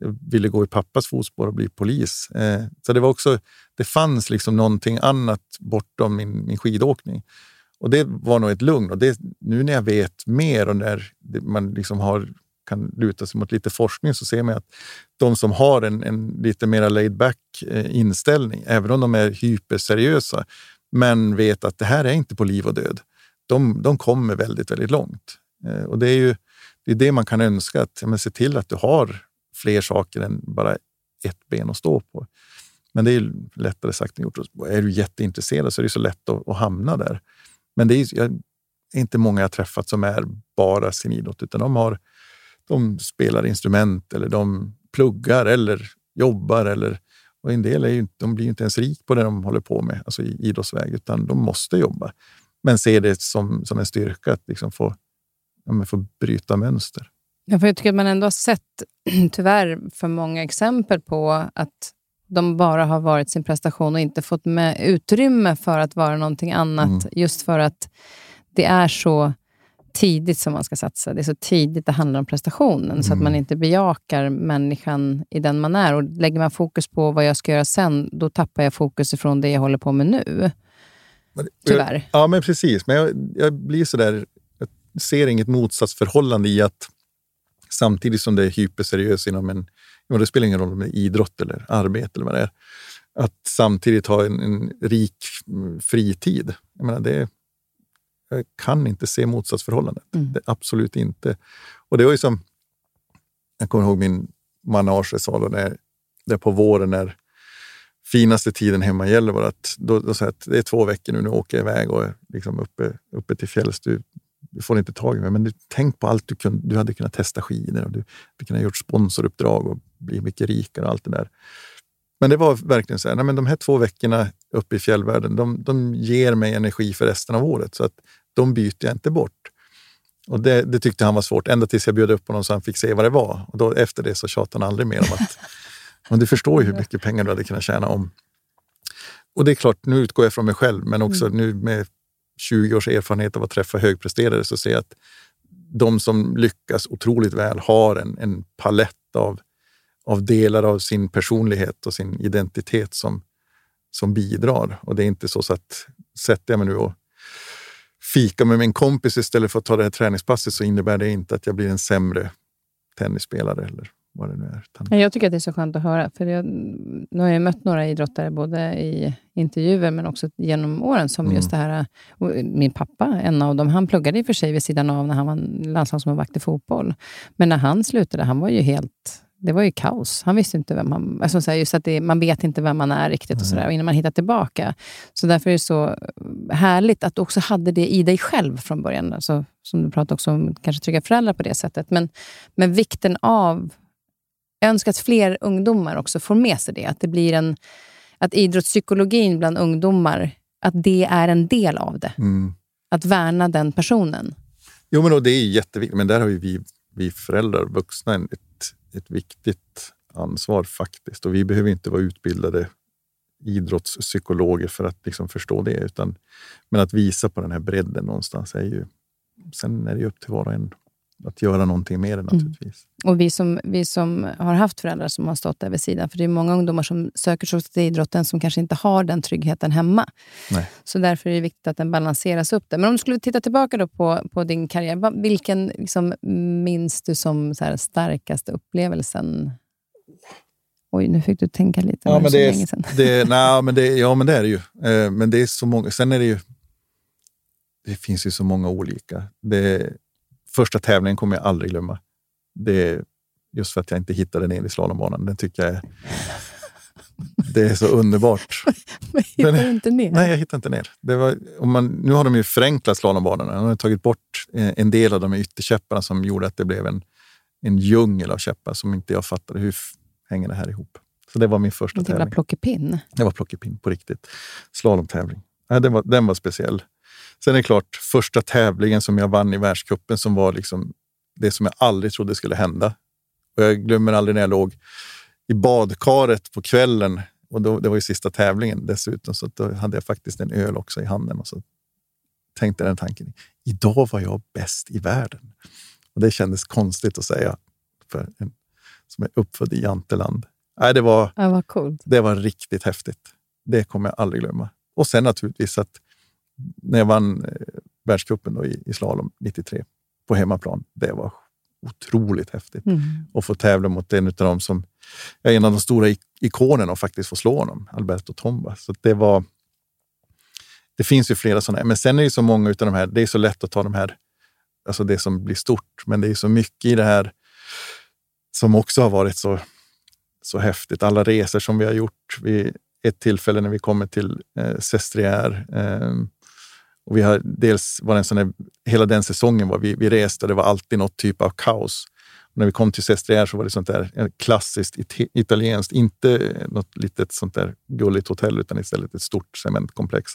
jag ville gå i pappas fotspår och bli polis. Eh, så det var också, det fanns liksom någonting annat bortom min, min skidåkning. Och det var nog ett lugn. Och det, nu när jag vet mer och när man liksom har, kan luta sig mot lite forskning så ser man att de som har en, en lite mer laid back eh, inställning, även om de är hyperseriösa, men vet att det här är inte på liv och död. De, de kommer väldigt, väldigt långt. Eh, och det är ju det, är det man kan önska, att ja, men se till att du har fler saker än bara ett ben att stå på. Men det är lättare sagt än gjort. Är du jätteintresserad så är det så lätt att, att hamna där. Men det är, jag, inte många jag träffat som är bara sin idrott, utan de, har, de spelar instrument eller de pluggar eller jobbar. Eller, och en del är ju, de blir ju inte ens rik på det de håller på med, alltså i idrottsväg, utan de måste jobba. Men ser det som, som en styrka att liksom få, ja, få bryta mönster. Ja, för jag tycker att man ändå har sett, (clears throat) tyvärr, för många exempel på att de bara har varit sin prestation och inte fått med utrymme för att vara någonting annat. Mm. Just för att det är så tidigt som man ska satsa. Det är så tidigt det handlar om prestationen, mm. så att man mm. inte bejakar människan i den man är. Och Lägger man fokus på vad jag ska göra sen, då tappar jag fokus ifrån det jag håller på med nu. Tyvärr. Ja, men precis. Men jag, jag blir så där, jag ser inget motsatsförhållande i att samtidigt som det är hyperseriöst inom en... Det spelar ingen roll om det är idrott eller arbete eller vad det är. Att samtidigt ha en, en rik mm, fritid. Jag menar, det, jag kan inte se motsatsförhållandet. Mm. Det, absolut inte. Och det var ju som... Jag kommer ihåg min manage sa då när, där på våren när finaste tiden hemma gäller var att, då, då att det är två veckor nu, nu åker jag iväg och är liksom uppe, uppe till fjälls. Du, du får inte tag i mig, men du, tänk på allt du, kunde, du hade kunnat testa skidor och du hade kunnat gjort sponsoruppdrag och bli mycket rikare och allt det där. Men det var verkligen så här, nej, men de här två veckorna uppe i fjällvärlden, de, de ger mig energi för resten av året. Så att de byter jag inte bort. Och det, det, tyckte han var svårt, ända tills jag bjöd upp honom så han fick se vad det var. Och då, efter det så tjatade han aldrig mer om att (laughs) men du förstår ju hur mycket pengar du hade kunnat tjäna om. Och det är klart, nu utgår jag från mig själv, men också mm. nu med 20 års erfarenhet av att träffa högpresterare så ser jag att de som lyckas otroligt väl har en, en palett av, av delar av sin personlighet och sin identitet som, som bidrar. Och det är inte så, så att sätter jag mig nu och fika med min kompis istället för att ta det här träningspasset så innebär det inte att jag blir en sämre tennisspelare eller vad det nu är. Jag tycker att det är så skönt att höra. För jag, nu har jag mött några idrottare, både i intervjuer men också genom åren, som mm. just det här... Min pappa, en av dem, han pluggade i och för sig vid sidan av när han var landslagsmålvakt i fotboll. Men när han slutade, han var ju helt det var ju kaos. Han visste inte vem han... Alltså så här, just att det, man vet inte vem man är riktigt och, så där, innan man hittar tillbaka. Så därför är det så härligt att du också hade det i dig själv från början. Alltså, som du pratade också om, kanske trygga föräldrar på det sättet. Men, men vikten av... Jag önskar att fler ungdomar också får med sig det. Att det blir en... Att idrottspsykologin bland ungdomar, att det är en del av det. Mm. Att värna den personen. Jo, men det är jätteviktigt. Men där har ju vi, vi föräldrar, vuxna, ett ett viktigt ansvar faktiskt. Och vi behöver inte vara utbildade idrottspsykologer för att liksom förstå det. Utan, men att visa på den här bredden någonstans är ju... Sen är det upp till var och en att göra någonting mer mm. naturligtvis. Mm. Och vi som, vi som har haft föräldrar som har stått där vid sidan, för det är många ungdomar som söker sig till idrotten som kanske inte har den tryggheten hemma. Nej. Så därför är det viktigt att den balanseras upp. Där. Men om du skulle titta tillbaka då på, på din karriär, vilken liksom, minns du som så här, starkaste upplevelsen? Oj, nu fick du tänka lite. Ja, men det, är, det, (laughs) nej, men det, ja, men det är det ju. Eh, men det är så många. Sen är det ju... Det finns ju så många olika. Det, första tävlingen kommer jag aldrig glömma. Det är just för att jag inte hittade ner i slalombanan. Den tycker jag är, (laughs) det är så underbart. Men hittar du inte ner? Nej, jag hittar inte ner. Det var, om man, nu har de ju förenklat slalombanorna. De har tagit bort eh, en del av de ytterkäpparna som gjorde att det blev en, en djungel av käppar som inte jag fattade. Hur hänger det här ihop? Så det var min första det tävling. Det var plockepinn? Det var plockepinn på riktigt. Slalomtävling. Ja, den, var, den var speciell. Sen är det klart, första tävlingen som jag vann i världscupen som var liksom det som jag aldrig trodde skulle hända. Och jag glömmer aldrig när jag låg i badkaret på kvällen. Och då, det var ju sista tävlingen dessutom, så då hade jag faktiskt en öl också i handen. Och så tänkte den tanken, idag var jag bäst i världen. Och Det kändes konstigt att säga för en som är uppfödd i Janteland. Nej, det, var, ja, coolt. det var riktigt häftigt. Det kommer jag aldrig glömma. Och sen naturligtvis att när jag vann eh, världscupen i, i slalom 93 på hemmaplan. Det var otroligt häftigt mm. att få tävla mot en av dem som är en av de stora ikonerna och faktiskt få slå honom, Alberto Tomba. Så det var. Det finns ju flera sådana, men sen är det så många av de här. Det är så lätt att ta de här, alltså det som blir stort, men det är så mycket i det här som också har varit så, så häftigt. Alla resor som vi har gjort. Vid ett tillfälle när vi kommer till eh, Sestriere, eh, och vi har dels var det en sån här, hela den säsongen var vi, vi reste och det var alltid något typ av kaos. när vi kom till Sestriere så var det sånt där eh, klassiskt it- italienskt, inte något litet sånt där gulligt hotell utan istället ett stort cementkomplex.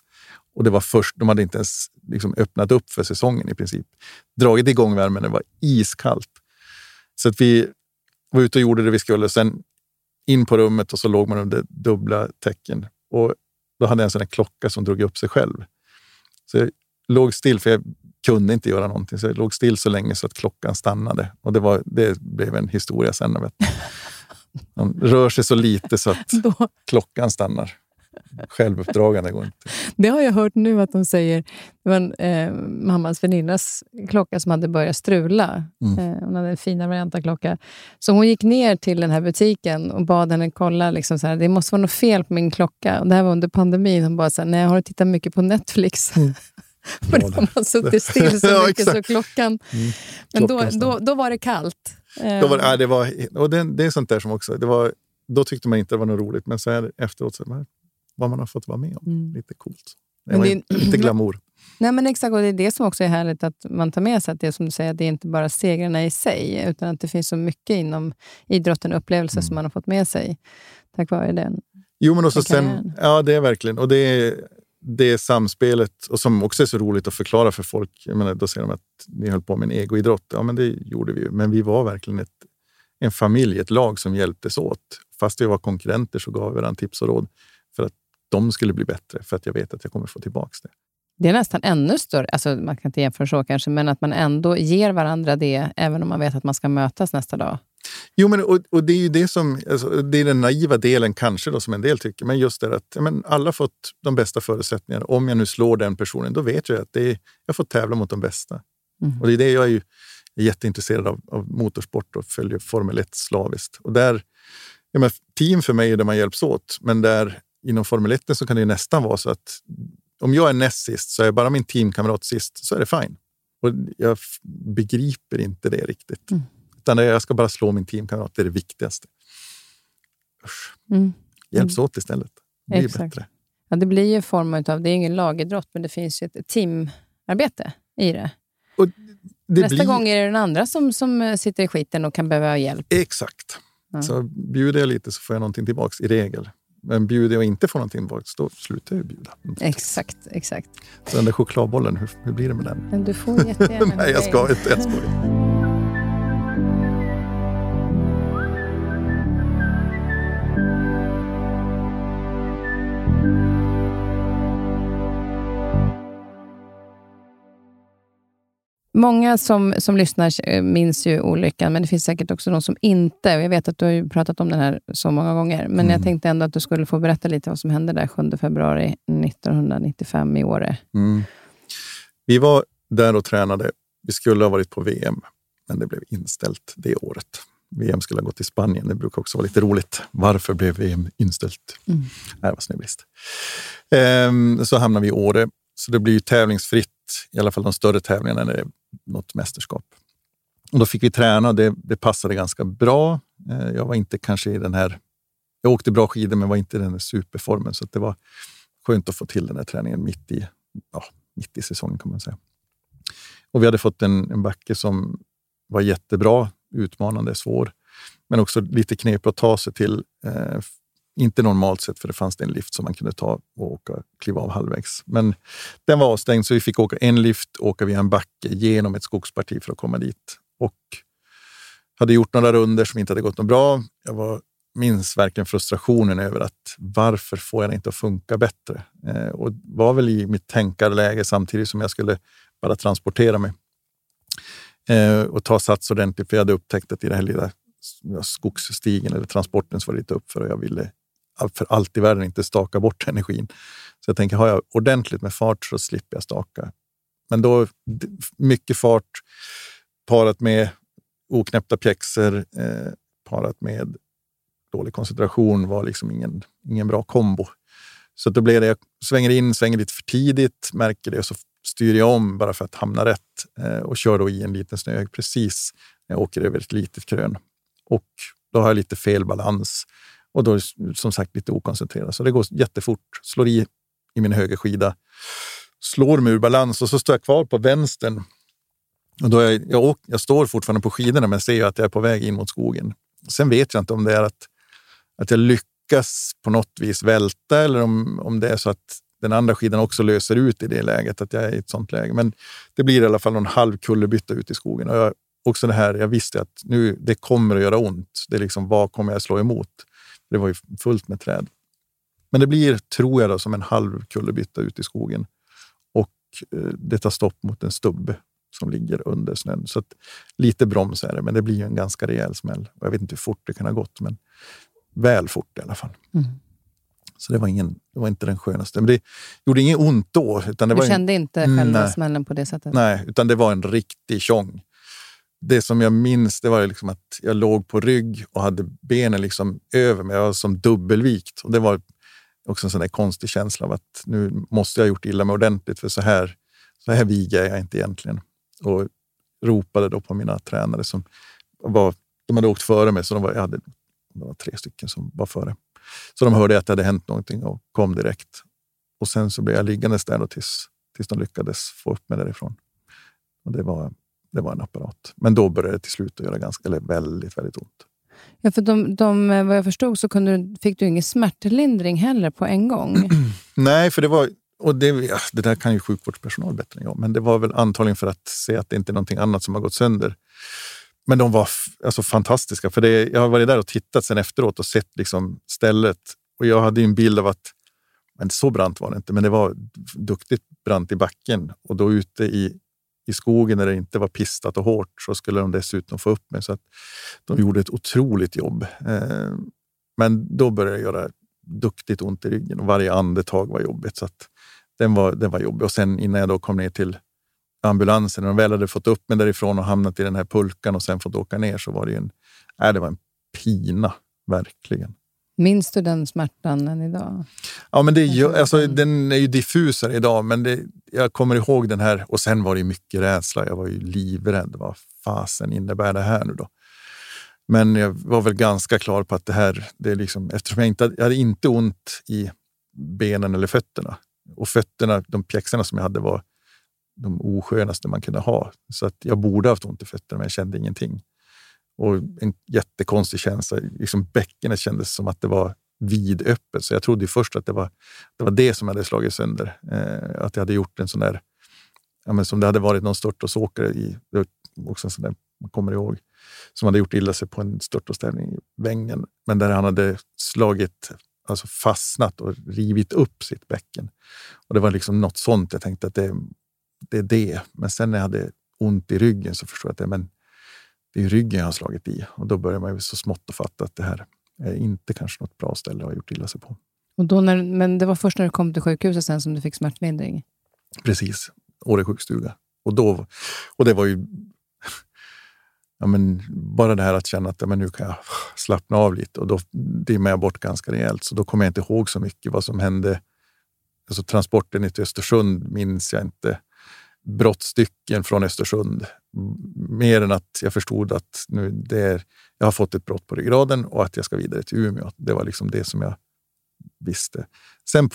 Och det var först, de hade inte ens liksom öppnat upp för säsongen i princip. Dragit igång värmen, det var iskallt. Så att vi var ute och gjorde det vi skulle. Sen in på rummet och så låg man under dubbla täcken. Och då hade jag en sån där klocka som drog upp sig själv. Så jag låg still, för jag kunde inte göra någonting. Så jag låg still så länge så att klockan stannade. Och det, var, det blev en historia sen. Vet. (laughs) De rör sig så lite så att klockan stannar. Självuppdragande går inte. det har jag hört nu att de säger. Det var en, eh, mammas väninnas klocka som hade börjat strula. Mm. Eh, hon hade en variant av klocka. Så hon gick ner till den här butiken och bad henne kolla. Liksom så här, det måste vara något fel på min klocka. Och det här var under pandemin. Hon bara så här, nej, har du tittat mycket på Netflix? (laughs) För Ja, de har suttit still så (laughs) Ja, mycket så exakt. klockan... Mm. Men då, Klockan då, då var det kallt. Eh, Då var, det- ja, det var, och det, det är sånt där som också... Det var, då tyckte man inte det var något roligt, men så här efteråt, så, vad- vad man har fått vara med om. Mm. Lite coolt. Det Men det- inte, inte glamour. Nej, men exakt, och det är det som också är härligt att man tar med sig. Att det är som du säger, att det är inte bara segrarna i sig, utan att det finns så mycket inom idrotten och upplevelser som man har fått med sig tack vare den. Jo, men också sen, ja, det är verkligen. Och det är, det samspelet, och som också är så roligt att förklara för folk. Jag menar, då säger de att ni höll på med en egoidrott. Ja, men det gjorde vi ju. Men vi var verkligen ett, en familj, ett lag som hjälptes åt. Fast vi var konkurrenter så gav vi varandra tips och råd de skulle bli bättre, för att jag vet att jag kommer få tillbaka det. Det är nästan ännu större, alltså man kan inte jämföra så kanske, men att man ändå ger varandra det, även om man vet att man ska mötas nästa dag. Jo, men, och, och det är ju det som alltså, det är den naiva delen kanske då, som en del tycker. Men just det att ja, men alla fått de bästa förutsättningarna. Om jag nu slår den personen, då vet jag att det är, jag får tävla mot de bästa. Mm. Och det är det jag är ju jätteintresserad av, av motorsport och följer Formel 1 slaviskt. Och där, ja, men team för mig är där man hjälps åt, men där inom Formel 1 så kan det ju nästan vara så att om jag är näst sist så är bara min teamkamrat sist, så är det fine. Och jag begriper inte det riktigt. Mm. Utan jag ska bara slå min teamkamrat, det är det viktigaste. Usch. Mm. Hjälps åt istället. Det blir Exakt. bättre. Ja, det blir ju en form av, det är ingen lagidrott, men det finns ju ett teamarbete i det. Det Nästa blir, gång är det den andra som, som eh, sitter i skiten och kan behöva hjälp. Exakt. Ja. Så bjuder jag lite så får jag någonting tillbaks i regel. Men bjuder jag och inte får någonting tillbaks, då slutar jag bjuda. Exakt, exakt. Så den där chokladbollen, hur, hur blir det med den? Men du får jättegärna... (laughs) Nej, jag ska inte. Jag skojar. Många som, som lyssnar eh, minns ju olyckan, men det finns säkert också de som inte. Och Jag vet att du har pratat om den här så många gånger, men Mm. jag tänkte ändå att du skulle få berätta lite vad som hände där 7 februari 1995 i Åre. Mm. Vi var där och tränade. Vi skulle ha varit på VM, men det blev inställt det året. VM skulle ha gått till Spanien. Det brukar också vara lite roligt. Varför blev VM inställt? Mm. Det var snöbrist. Ehm, så hamnade vi i Åre. Så det blir ju tävlingsfritt, i alla fall de större tävlingarna när det är något mästerskap. Och då fick vi träna och det, det passade ganska bra. Eh, jag var inte kanske i den här... Jag åkte bra skidor men var inte i den här superformen. Så att det var skönt att få till den här träningen mitt i, ja, mitt i säsongen kan man säga. Och vi hade fått en, en backe som var jättebra, utmanande, svår, men också lite knepig att ta sig till. Eh, inte normalt sett, för det fanns det en lift som man kunde ta och åka, kliva av halvvägs. Men den var avstängd, så vi fick åka en lift, åka via en backe genom ett skogsparti för att komma dit. Och hade gjort några runder som inte hade gått något bra. Jag var, minns verkligen frustrationen över att varför får jag det inte att funka bättre? Eh, och var väl i mitt tänkarläge samtidigt som jag skulle bara transportera mig eh, och ta sats ordentligt. För jag hade upptäckt att i den här lilla skogsstigen eller transporten så var det lite uppför och jag ville för allt i världen inte staka bort (laughs) energin. Så jag tänker, har jag ordentligt med fart så slipper jag staka. Men då mycket fart parat med oknäppta pjäxor, eh, parat med dålig koncentration var liksom ingen, ingen bra kombo. Så då blir det, jag svänger in, svänger lite för tidigt, märker det och så styr jag om bara för att hamna rätt eh, och kör då i en liten snöhög precis när jag åker över ett litet krön. Och då har jag lite fel balans och då är det som sagt lite okoncentrerad. Så det går jättefort. Slår i i min högerskida, slår mig ur balans och så står jag kvar på vänstern Och då är jag, jag, åker, jag står fortfarande på skidorna men ser att jag är på väg in mot skogen. Sen vet jag inte om det är att, att jag lyckas på något vis välta eller om, om det är så att den andra skidan också löser ut i det läget, att jag är i ett sånt läge. Men det blir i alla fall någon halv kullerbytta ut i skogen. Och jag, också det här, jag visste att nu, det kommer att göra ont. Det är liksom, vad kommer jag slå emot? Det var ju fullt med träd. Men det blir, tror jag, då, som en halv kullerbytta ut i skogen. Och eh, det tar stopp mot en stubbe som ligger under snön. Så lite broms är det, men det blir en ganska rejäl smäll. Jag vet inte hur fort det kan ha gått, men väl fort i alla fall. Mm. Så det var, ingen, det var inte den skönaste. Men det gjorde inget ont då. Utan det du var kände en, inte själva nej, smällen på det sättet? Nej, utan det var en riktig tjong. Det som jag minns det var liksom att jag låg på rygg och hade benen liksom över mig. Jag var som dubbelvikt. Och det var också en sån där konstig känsla av att nu måste jag ha gjort illa mig ordentligt för så här, så här viger är jag inte egentligen. Och ropade då på mina tränare som var, de hade åkt före mig, så de var, jag hade det var tre stycken som var före. Så de hörde att det hade hänt någonting och kom direkt. Och sen så blev jag liggandes där tills, tills de lyckades få upp mig därifrån. Och det var, det var en apparat. Men då började det till slut att göra ganska, eller väldigt, väldigt ont. Ja, för de, de, vad jag förstod så kunde du, fick du ingen smärtlindring heller på en gång. (clears throat) Nej, för det var och det, ja, det där kan ju sjukvårdspersonal bättre än jag, men det var väl antagligen för att se att det inte är någonting annat som har gått sönder. Men de var alltså, fantastiska. För det, jag har varit där och tittat sen efteråt och sett liksom stället. Och jag hade en bild av att, men så brant var det inte, men det var duktigt brant i backen. Och då ute i, i skogen där det inte var pistat och hårt så skulle de dessutom få upp mig. Så att de gjorde ett otroligt jobb. Eh, men då började jag göra duktigt ont i ryggen och varje andetag var jobbigt. Så att den, var, den var jobbig. Och sen innan jag då kom ner till ambulansen. När de väl hade fått upp mig därifrån och hamnat i den här pulkan och sen fått åka ner så var det en, äh, det var en pina, verkligen. Minns du den smärtan än idag? Ja, men det är alltså, den är ju diffusare idag, men det, jag kommer ihåg den här. Och sen var det mycket rädsla. Jag var ju livrädd. Vad fasen innebär det här nu då? Men jag var väl ganska klar på att det här, det är liksom, eftersom jag inte jag hade inte ont i benen eller fötterna. Och fötterna, de pjäxorna som jag hade var de oskönaste man kunde ha. Så att jag borde haft ont i fötterna, men jag kände ingenting. Och en jättekonstig känsla. Liksom bäckenet kändes som att det var vidöppet. Så jag trodde först att det var, det var det som hade slagit sönder. Eh, att jag hade gjort en sån där, ja, men som det hade varit någon störtåsåkare i, det var också en sån där, man kommer ihåg, som hade gjort illa sig på en störtåstävling i Vängen. Men där han hade slagit, alltså fastnat och rivit upp sitt bäcken. Och det var liksom något sånt jag tänkte att det, det är det. Men sen när jag hade ont i ryggen så förstod jag att det, men det är ryggen jag har slagit i. Och då börjar man ju så smått att fatta att det här är inte kanske något bra ställe att ha gjort illa sig på. Och då när, men det var först när du kom till sjukhuset sen som du fick smärtlindring? Precis. Åre sjukstuga. Och, då, och det var ju ja, men bara det här att känna att ja, men nu kan jag slappna av lite och då dimmar jag bort ganska rejält. Så då kommer jag inte ihåg så mycket vad som hände. Alltså transporten till Östersund minns jag inte brottstycken från Östersund. Mer än att jag förstod att nu det är, jag har fått ett brott på ryggraden och att jag ska vidare till Umeå. Det var liksom det som jag visste. Sen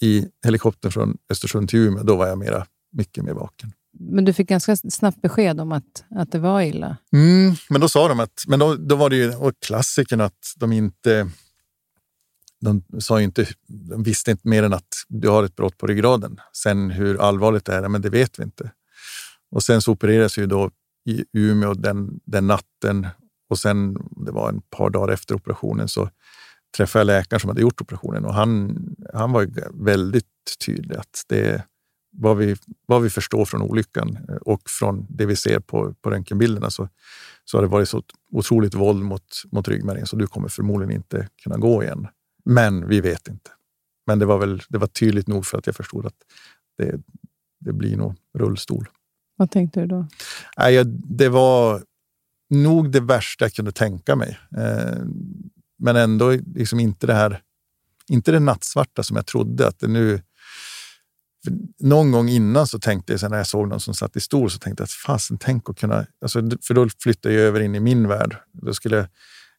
i helikoptern från Östersund till Umeå, då var jag mera, mycket mer vaken. Men du fick ganska snabbt besked om att, att det var illa? Mm, men då sa de att, men då, då var det ju klassiken att de inte de sa inte, de visste inte mer än att du har ett brott på ryggraden. Sen hur allvarligt det är, men det vet vi inte. Och sen så opererades ju då i Umeå den, den natten och sen, det var en par dagar efter operationen, så träffade jag läkaren som hade gjort operationen och han, han var väldigt tydlig att det vad vi, vad vi förstår från olyckan eh, och från det vi ser på, på röntgenbilderna så, så har det varit så otroligt våld mot, mot ryggmärgen så du kommer förmodligen inte kunna gå igen. Men vi vet inte. Men det var, väl, det var tydligt nog för att jag förstod att det, det blir nog rullstol. Vad tänkte du då? Nej, det var nog det värsta jag kunde tänka mig. Eh, men ändå liksom inte det här, inte det nattsvarta som jag trodde att det nu... någon gång innan så tänkte jag, när jag såg någon som satt i stol, så tänkte jag att fasen, tänk att kunna... Alltså, för då flyttade jag över in i min värld. Då skulle jag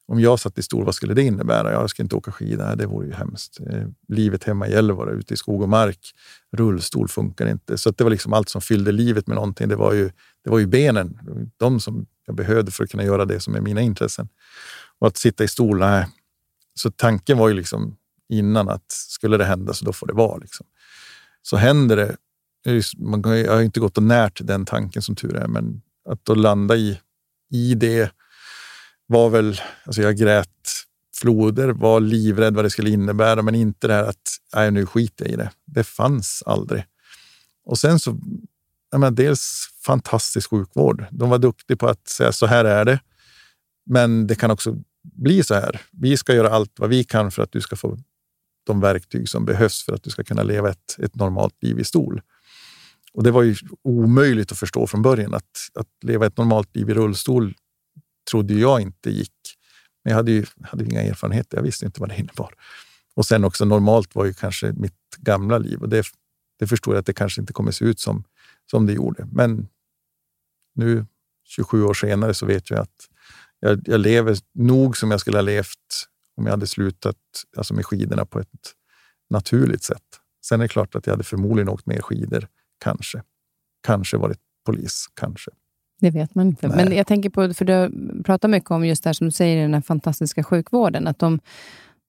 om jag satt i stol, vad skulle det innebära? Jag ska inte åka skidor, det vore ju hemskt. Eh, livet hemma i Gällivare, ute i skog och mark. Rullstol funkar inte. Så det var liksom allt som fyllde livet med någonting. Det var ju, det var ju benen, de som jag behövde för att kunna göra det som är mina intressen. Och att sitta i stol, nej. Så tanken var ju liksom innan att skulle det hända så då får det vara. Liksom. Så händer det. Man, jag har inte gått och närt den tanken som tur är, men att då landa i, i det var väl, alltså jag grät floder, var livrädd vad det skulle innebära, men inte det här att nej, nu skiter jag i det. Det fanns aldrig. Och sen så, jag menar, dels fantastisk sjukvård. De var duktiga på att säga så här är det. Men det kan också bli så här. Vi ska göra allt vad vi kan för att du ska få de verktyg som behövs för att du ska kunna leva ett, ett normalt liv i stol. Och det var ju omöjligt att förstå från början att, att leva ett normalt liv i rullstol trodde jag inte gick. Men jag hade ju hade inga erfarenheter. Jag visste inte vad det innebar. Och sen också normalt var ju kanske mitt gamla liv och det, det förstår jag att det kanske inte kommer se ut som, som det gjorde. Men nu 27 år senare så vet jag att jag, jag lever nog som jag skulle ha levt om jag hade slutat alltså med skidorna på ett naturligt sätt. Sen är det klart att jag hade förmodligen åkt mer skidor, kanske. Kanske varit polis, kanske. Det vet man inte. Nej. Men jag tänker på, för du pratar mycket om just det här som du säger, den här fantastiska sjukvården. Att de,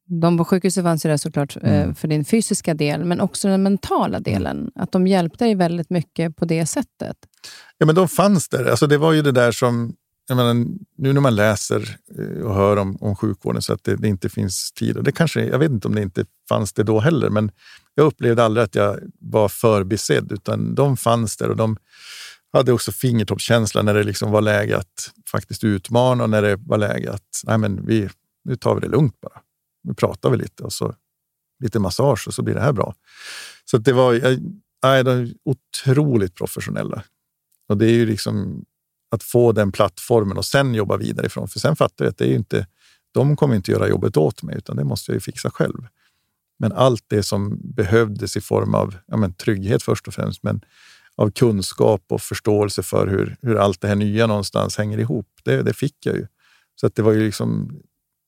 de på sjukhuset fanns ju där såklart eh, mm. för din fysiska del, men också den mentala mm. delen. Att de hjälpte dig väldigt mycket på det sättet. Ja, men de fanns där. Alltså, det var ju det där som... Menar, nu när man läser eh, och hör om, om sjukvården så att det, det, inte finns tid. Och det kanske, jag vet inte om det inte fanns det då heller, men jag upplevde aldrig att jag var förbisedd, utan de fanns där och de hade också fingertoppskänsla när det liksom var läge att faktiskt utmana och när det var läge att nej men vi, nu tar vi det lugnt bara. Nu pratar vi lite och så lite massage och så blir det här bra. Så det var nej, de otroligt professionella. Och det är ju liksom att få den plattformen och sen jobba vidare ifrån. För sen fattar jag att det är ju inte, de kommer inte göra jobbet åt mig, utan det måste jag ju fixa själv. Men allt det som behövdes i form av ja, men, trygghet först och främst, men av kunskap och förståelse för hur, hur allt det här nya någonstans hänger ihop. Det, det fick jag ju. Så att det var ju liksom,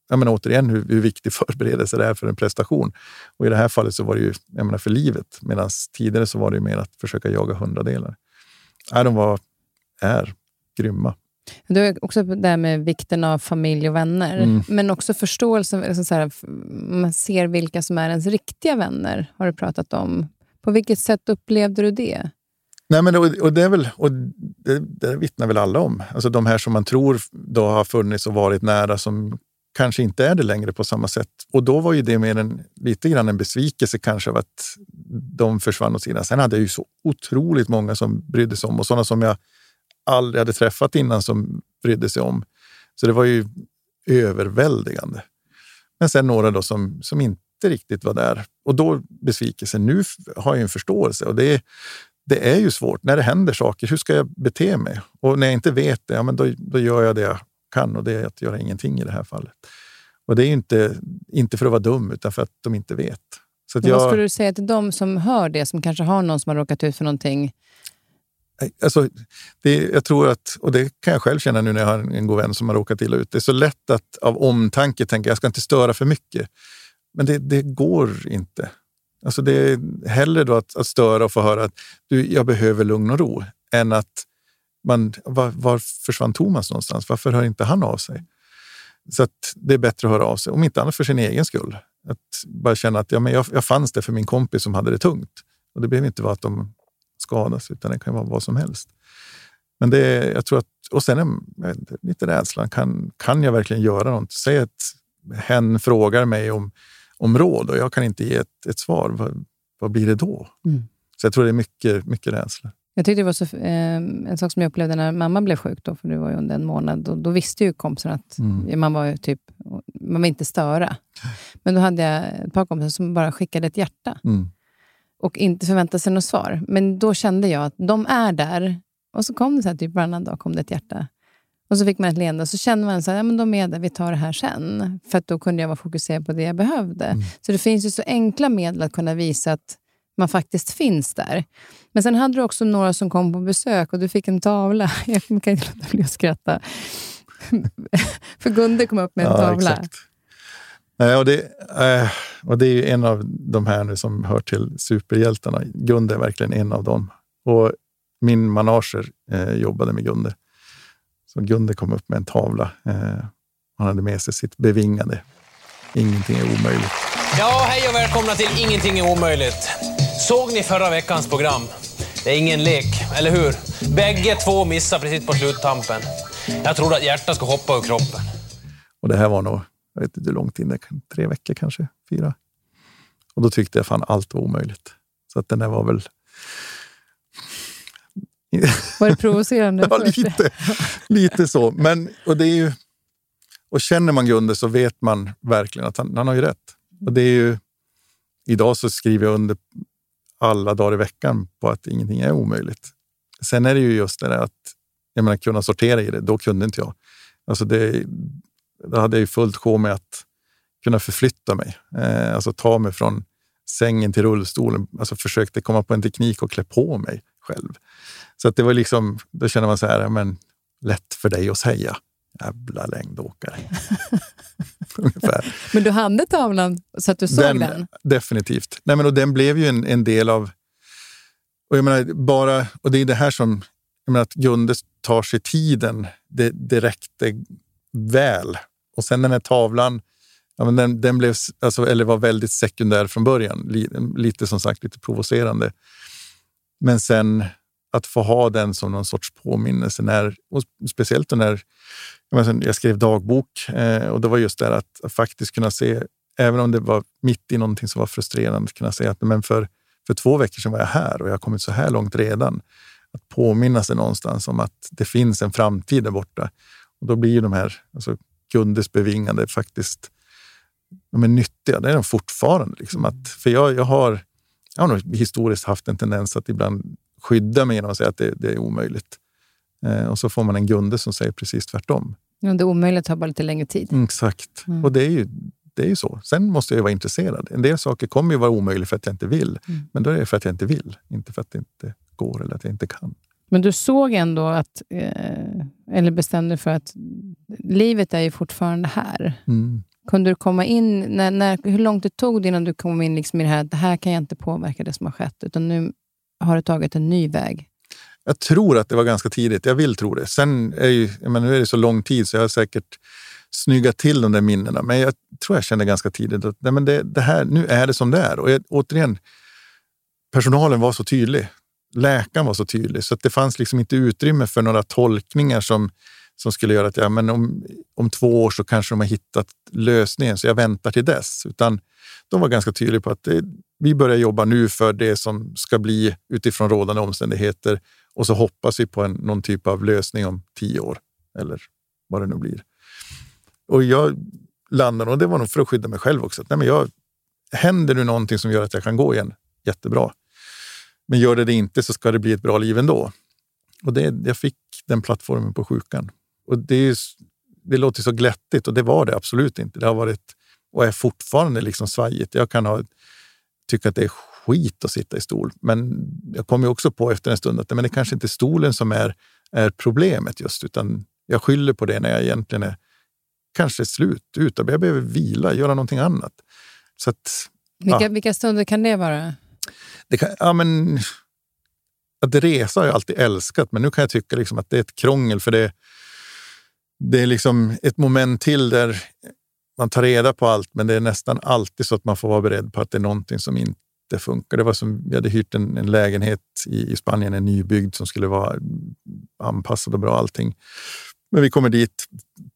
jag menar, återigen hur, hur viktig (laughs) förberedelse det är för en prestation. Och i det här fallet så var det ju jag menar, för livet, medan tidigare så var det mer att försöka jaga hundradelar. Ja, de var, är grymma. Du har också det här med vikten av familj och vänner, mm. men också förståelse. Alltså så här, man ser vilka som är ens riktiga vänner, har du pratat om. På vilket sätt upplevde du det? Nej, men, och, och det, är väl, och det, det vittnar väl alla om. Alltså de här som man tror då har funnits och varit nära som kanske inte är det längre på samma sätt. Och då var ju det mer en, lite grann en besvikelse kanske av att de försvann åt sidan. Sen hade jag ju så otroligt många som brydde sig om och sådana som jag aldrig hade träffat innan som brydde sig om. Så det var ju överväldigande. Men sen några då som, som inte riktigt var där. Och då besvikelsen. Nu har jag en förståelse och det det är ju svårt när det händer saker. Hur ska jag bete mig? Och när jag inte vet det, ja, men då, då gör jag det jag kan och det är att göra ingenting i det här fallet. Och det är inte, inte för att vara dum, utan för att de inte vet. Så jag, vad skulle du säga till de som hör det, som kanske har någon som har råkat ut för någonting? Alltså, det, jag tror att, och det kan jag själv känna nu när jag har en god vän som har råkat illa ut. Det är så lätt att av omtanke tänka jag ska inte störa för mycket. Men det, det går inte. Alltså det är hellre då att, att störa och få höra att du, jag behöver lugn och ro än att man, var, var försvann Thomas någonstans? Varför hör inte han av sig? Så att det är bättre att höra av sig, om inte annat för sin egen skull. Att bara känna att ja, men jag, jag fanns där för min kompis som hade det tungt. Och det behöver inte vara att de skadas, utan det kan vara vad som helst. Men det är, jag tror att, och sen är lite rädslan. Kan, kan jag verkligen göra något? Säg att hen frågar mig om om råd och jag kan inte ge ett, ett svar, vad, vad blir det då? Mm. Så jag tror det är mycket, mycket rädsla. Jag tyckte det var så, eh, en sak som jag upplevde när mamma blev sjuk, då, för det var ju under en månad, och då visste ju kompisen att mm. man var typ, man vill inte störa. Men då hade jag ett par kompisar som bara skickade ett hjärta mm. och inte förväntade sig något svar. Men då kände jag att de är där. Och så kom det så här, typ varannan dag kom det ett hjärta. Och så fick man ett leende och så kände man att ja, de är där, vi tar det här sen. För då kunde jag vara fokuserad på det jag behövde. Mm. Så det finns ju så enkla medel att kunna visa att man faktiskt finns där. Men sen hade du också några som kom på besök och du fick en tavla. (laughs) Jag kan inte låta bli att skratta. (laughs) För Gunde kom upp med en Ja, tavla. exakt. Nej, och, det, eh, och det är en av de här nu som hör till superhjältarna. Gunde är verkligen en av dem. Och min manager eh, jobbade med Gunde. Så Gunde kom upp med en tavla. Eh, han hade med sig sitt bevingade. Ingenting är omöjligt. Ja, hej och välkomna till Ingenting är omöjligt. Såg ni förra veckans program? Det är ingen lek, eller hur? Bägge två missar precis på sluttampen. Jag trodde att hjärtat ska hoppa ur kroppen. Och det här var nog, jag vet inte hur långt inne, tre veckor kanske, fyra. Och då tyckte jag fan allt var omöjligt. Så att den där var väl... Var det provocerande? (laughs) Ja, lite, lite så. Men, och, det är ju, och känner man Gunde så vet man verkligen att han, han har ju rätt. Och det är ju, idag så skriver jag under alla dagar i veckan på att ingenting är omöjligt. Sen är det ju just det där att jag menar, kunna sortera i det. Då kunde inte jag. Alltså det, då hade jag ju fullt sjå med att kunna förflytta mig. Eh, alltså ta mig från sängen till rullstolen. Alltså försökte komma på en teknik och klä på mig själv. Så att det var liksom, då känner man så här, men lätt för dig att säga. Jävla längdåkare. (laughs) Ungefär. Men du hade tavlan så att du såg den? Definitivt. Nej, men och den blev ju en, en del av... Och, jag menar, bara, och det är det här som... Jag menar, att Gunde tar sig tiden, det, det räckte väl. Och sen den här tavlan, ja, men den, den blev, alltså, eller var väldigt sekundär från början. Lite som sagt lite provocerande. Men sen att få ha den som någon sorts påminnelse. När, och speciellt när jag, jag skrev dagbok eh, och det var just det att, att faktiskt kunna se, även om det var mitt i någonting som var frustrerande, kunna se att men för, för två veckor sedan var jag här och jag har kommit så här långt redan. Att påminna sig någonstans om att det finns en framtid där borta. Och då blir ju de här alltså, Gundes bevingande faktiskt de är nyttiga. Det är de fortfarande. Liksom. Att, för jag, jag, har, jag har nog historiskt haft en tendens att ibland skydda mig genom att säga att det, det är omöjligt. Eh, och så får man en Gunde som säger precis tvärtom. Ja, det omöjliga tar bara lite längre tid. Mm, exakt. Mm. Och det är, ju, det är ju så. Sen måste jag vara intresserad. En del saker kommer ju vara omöjliga för att jag inte vill. Mm. Men då är det för att jag inte vill, inte för att det inte går eller att jag inte kan. Men du såg ändå att, eh, eller bestämde för att livet är ju fortfarande här. Mm. Kunde du komma in, när, när, hur långt det tog det innan du kom in liksom i det här, det här kan jag inte påverka det som har skett, utan nu har du tagit en ny väg? Jag tror att det var ganska tidigt. Jag vill tro det. Sen är, ju, menar, nu är det så lång tid så jag har säkert snyggat till de där minnena. Men jag tror jag kände ganska tidigt att nej, men det, det här, nu är det som det är. Och jag, återigen, personalen var så tydlig. Läkaren var så tydlig så att det fanns liksom inte utrymme för några tolkningar som, som skulle göra att ja, men om, om två år så kanske de har hittat lösningen så jag väntar till dess. Utan de var ganska tydliga på att det, vi börjar jobba nu för det som ska bli utifrån rådande omständigheter och så hoppas vi på en, någon typ av lösning om tio år eller vad det nu blir. Och jag landade, och det var nog för att skydda mig själv också, att nej men jag, händer nu någonting som gör att jag kan gå igen, jättebra. Men gör det det inte så ska det bli ett bra liv ändå. Och det, jag fick den plattformen på sjukan. Och det, är, det låter så glättigt och det var det absolut inte. Det har varit och är fortfarande liksom svajigt. Jag kan ha, tycka att det är skit att sitta i stol, men jag kommer också på efter en stund att men det kanske inte är stolen som är, är problemet just, utan jag skyller på det när jag egentligen är kanske slut, ute. Jag behöver vila, göra någonting annat. Så att, vilka, ja. vilka stunder kan det vara? Det kan, ja, men, att resa har jag alltid älskat, men nu kan jag tycka liksom att det är ett krångel för det, det är liksom ett moment till där man tar reda på allt, men det är nästan alltid så att man får vara beredd på att det är någonting som inte funkar. Det var som, vi hade hyrt en, en lägenhet i, i, Spanien, en nybyggd som skulle vara anpassad och bra allting. Men vi kommer dit,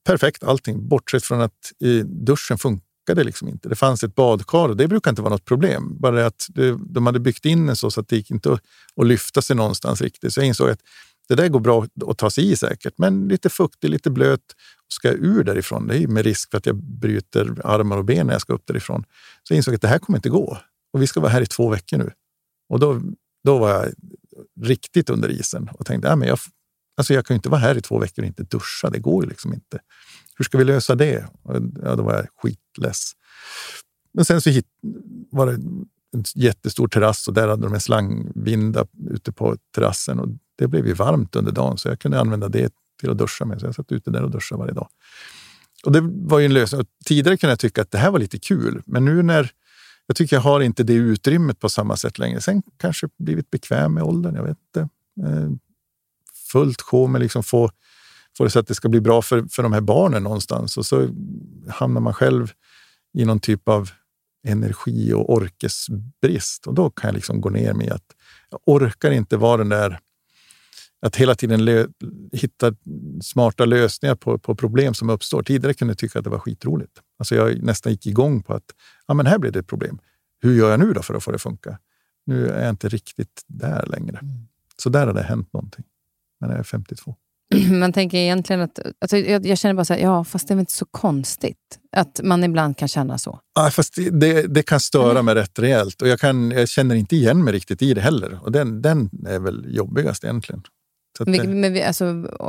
perfekt allting, bortsett från att i duschen funkade liksom inte. Det fanns ett badkar och det brukar inte vara något problem. Bara att det, de hade byggt in den så, så att det gick inte att, att lyfta sig någonstans riktigt. Så jag insåg att det där går bra att ta sig i säkert, men lite fuktig, lite blöt. Ska jag ur därifrån, det är med risk för att jag bryter armar och ben när jag ska upp därifrån. Så jag insåg att det här kommer inte gå. Och vi ska vara här i två veckor nu. Och då, då var jag riktigt under isen och tänkte, att men jag, alltså jag kan ju inte vara här i två veckor och inte duscha. Det går ju liksom inte. Hur ska vi lösa det? Och, ja, då var jag skitless. Men sen så hit, var det en jättestor terrass och där hade de en slangvinda ute på terrassen. Och det blev ju varmt under dagen så jag kunde använda det till att duscha med. Så jag satt ute där och duschade varje dag. Och det var ju en lösning. Och tidigare kunde jag tycka att det här var lite kul, men nu när jag tycker jag har inte det utrymmet på samma sätt längre. Sen kanske blivit bekväm med åldern, jag vet inte. Eh, fullt sjå med liksom få, få det så att det ska bli bra för, för de här barnen någonstans. Och så hamnar man själv i någon typ av energi och orkesbrist. Och då kan jag liksom gå ner med att jag orkar inte vara den där att hela tiden hitta smarta lösningar på, på problem som uppstår. Tidigare kunde jag tycka att det var skitroligt. Alltså jag nästan gick igång på att ja, men här blir det ett problem. Hur gör jag nu då för att få det att funka? Nu är jag inte riktigt där längre. Mm. Så där har det hänt någonting. Men jag är 52. (clears throat) Man tänker egentligen att... Alltså jag, jag känner bara så här, ja, fast det är väl inte så konstigt att man ibland kan känna så? Ja, fast det, det kan störa mm. mig rätt rejält och jag, kan, jag känner inte igen mig riktigt i det heller. Och den, den är väl jobbigast egentligen. Det... Men vi, alltså,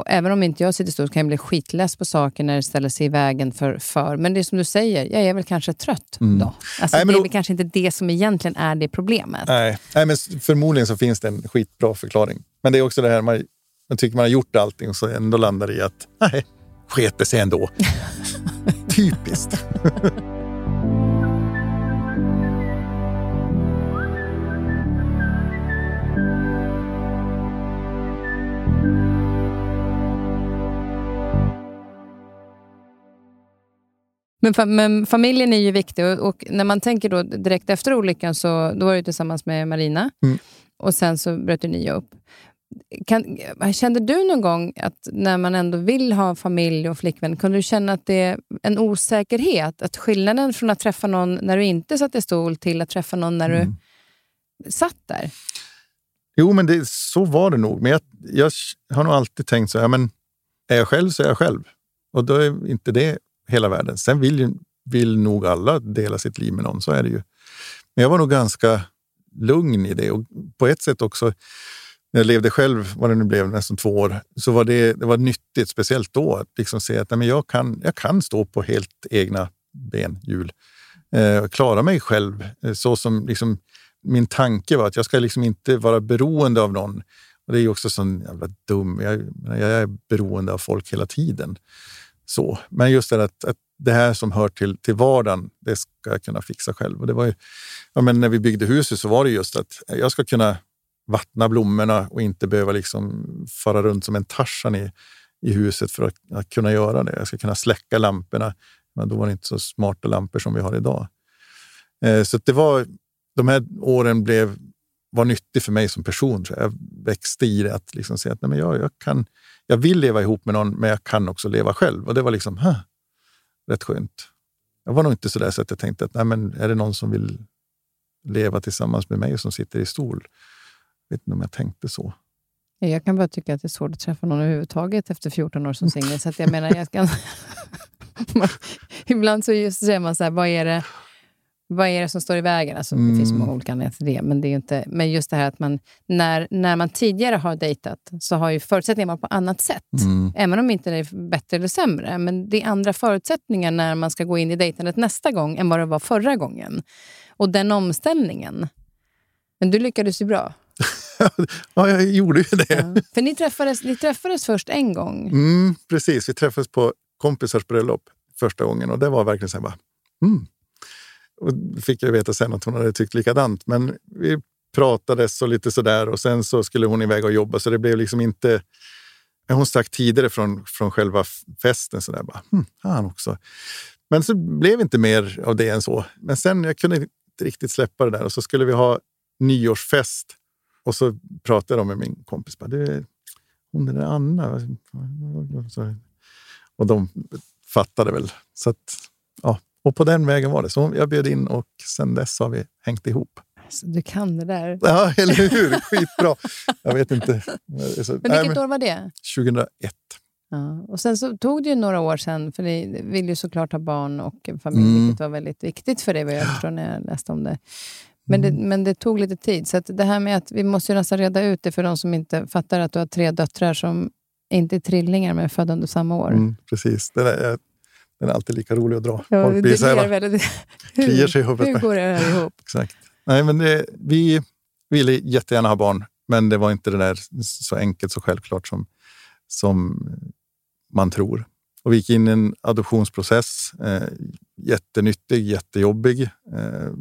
även om inte jag sitter stort kan jag bli skitless på saker när det ställer sig i vägen för, för. Men det är som du säger, jag är väl kanske trött mm. då. Alltså, Nej, det är då... kanske inte det som egentligen är det problemet. Nej. Nej, men förmodligen så finns det en skitbra förklaring. Men det är också det här, man, man tycker man har gjort allting och så ändå landar i att nej, sket det sig ändå. (laughs) Typiskt. (laughs) Men, fa men, familjen är ju viktig och, och, när man tänker då direkt efter olyckan så då var du tillsammans med Marina mm. och sen så bröt du ni upp. Kan, kände du någon gång att när man ändå vill ha familj och flickvän, kunde du känna att det är en osäkerhet? Att skillnaden från att träffa någon när du inte satt i stol till att träffa någon när mm. du satt där? Jo, men det, så var det nog. Men jag, jag har nog alltid tänkt så här, men är jag själv så är jag själv. Och då är inte det hela världen. Sen vill, vill nog alla dela sitt liv med någon, så är det ju. Men jag var nog ganska lugn i det och på ett sätt också när jag levde själv, vad det nu blev, nästan två år, så var det, det var nyttigt, speciellt då, att liksom se att nej, jag, kan, jag kan stå på helt egna ben, hjul. Eh, klara mig själv eh, så som liksom, min tanke var att jag ska liksom inte vara beroende av någon. Och Det är också så jävla dum. Jag, jag är beroende av folk hela tiden. Så. Men just det att, att det här som hör till, till vardagen, det ska jag kunna fixa själv. Och det var ju, ja, men när vi byggde huset så var det just att jag ska kunna vattna blommorna och inte behöva liksom fara runt som en Tarzan i, i huset för att, att, kunna göra det. Jag ska kunna släcka lamporna. Men då var det inte så smarta lampor som vi har idag. Eh, så det var, de här åren blev, var nyttig för mig som person. Så jag växte i det att liksom säga att nej, men jag, jag kan jag vill leva ihop med någon, men jag kan också leva själv. Och det var liksom huh, rätt skönt. Jag var nog inte så där så att jag tänkte att nej, men är det någon som vill leva tillsammans med mig som sitter i stol? Jag vet inte om jag tänkte så. Jag kan bara tycka att det är svårt att träffa någon överhuvudtaget efter 14 år som singel. Så jag menar, jag kan... (laughs) Ibland så just säger man så här, vad är det vad är det som står i vägen? Alltså, mm. Det finns många mm. olika anledningar till det. Men, det är inte, men just det här att man, när, när man tidigare har dejtat så har ju förutsättningarna på annat sätt. Mm. Även om inte det är bättre eller sämre. Men det är andra förutsättningar när man ska gå in i dejtandet nästa gång än vad det var förra gången. Och den omställningen. Men du lyckades ju bra. (laughs) ja, jag gjorde ju det. Ja. För ni träffades, ni träffades först en gång. Mm, precis, vi träffades på kompisars bröllop första gången och det var verkligen så här bara, mm, och fick jag veta sen att hon hade tyckt likadant. Men vi pratades och lite sådär och sen så skulle hon iväg och jobba så det blev liksom inte... Hon stack tidigare från, från själva festen. Så där, bara, hm, han också. Men så blev inte mer av det än så. Men sen jag kunde inte riktigt släppa det där och så skulle vi ha nyårsfest. Och så pratade jag med min kompis. Bara, du, hon den där Anna. Och de fattade väl. Så att, ja, och på den vägen var det. Så jag bjöd in och sen dess har vi hängt ihop. Alltså, du kan det där. Ja, eller hur? Skitbra. Jag vet inte. men vilket Nej, men, år var det? 2001. Ja, och sen så tog det ju några år sen, för ni vill ju såklart ha barn och familj, mm. vilket var väldigt viktigt för dig, vad jag förstår när jag läste om det. Men, det. Mm. men det tog lite tid. Så det här med att vi måste ju nästan reda ut det för de som inte fattar att du har tre döttrar som inte är trillingar, men är födda under samma år. Mm, precis. Det där, den är alltid lika rolig att dra. Ja, Folk blir så här, väldigt, (laughs) kliar sig i huvudet. Hur går det här ihop? Exakt. Nej, men det, vi ville jättegärna ha barn, men det var inte det där så enkelt, så självklart som, som man tror. Och vi gick in i en adoptionsprocess. Eh, jättenyttig, jättejobbig. Eh,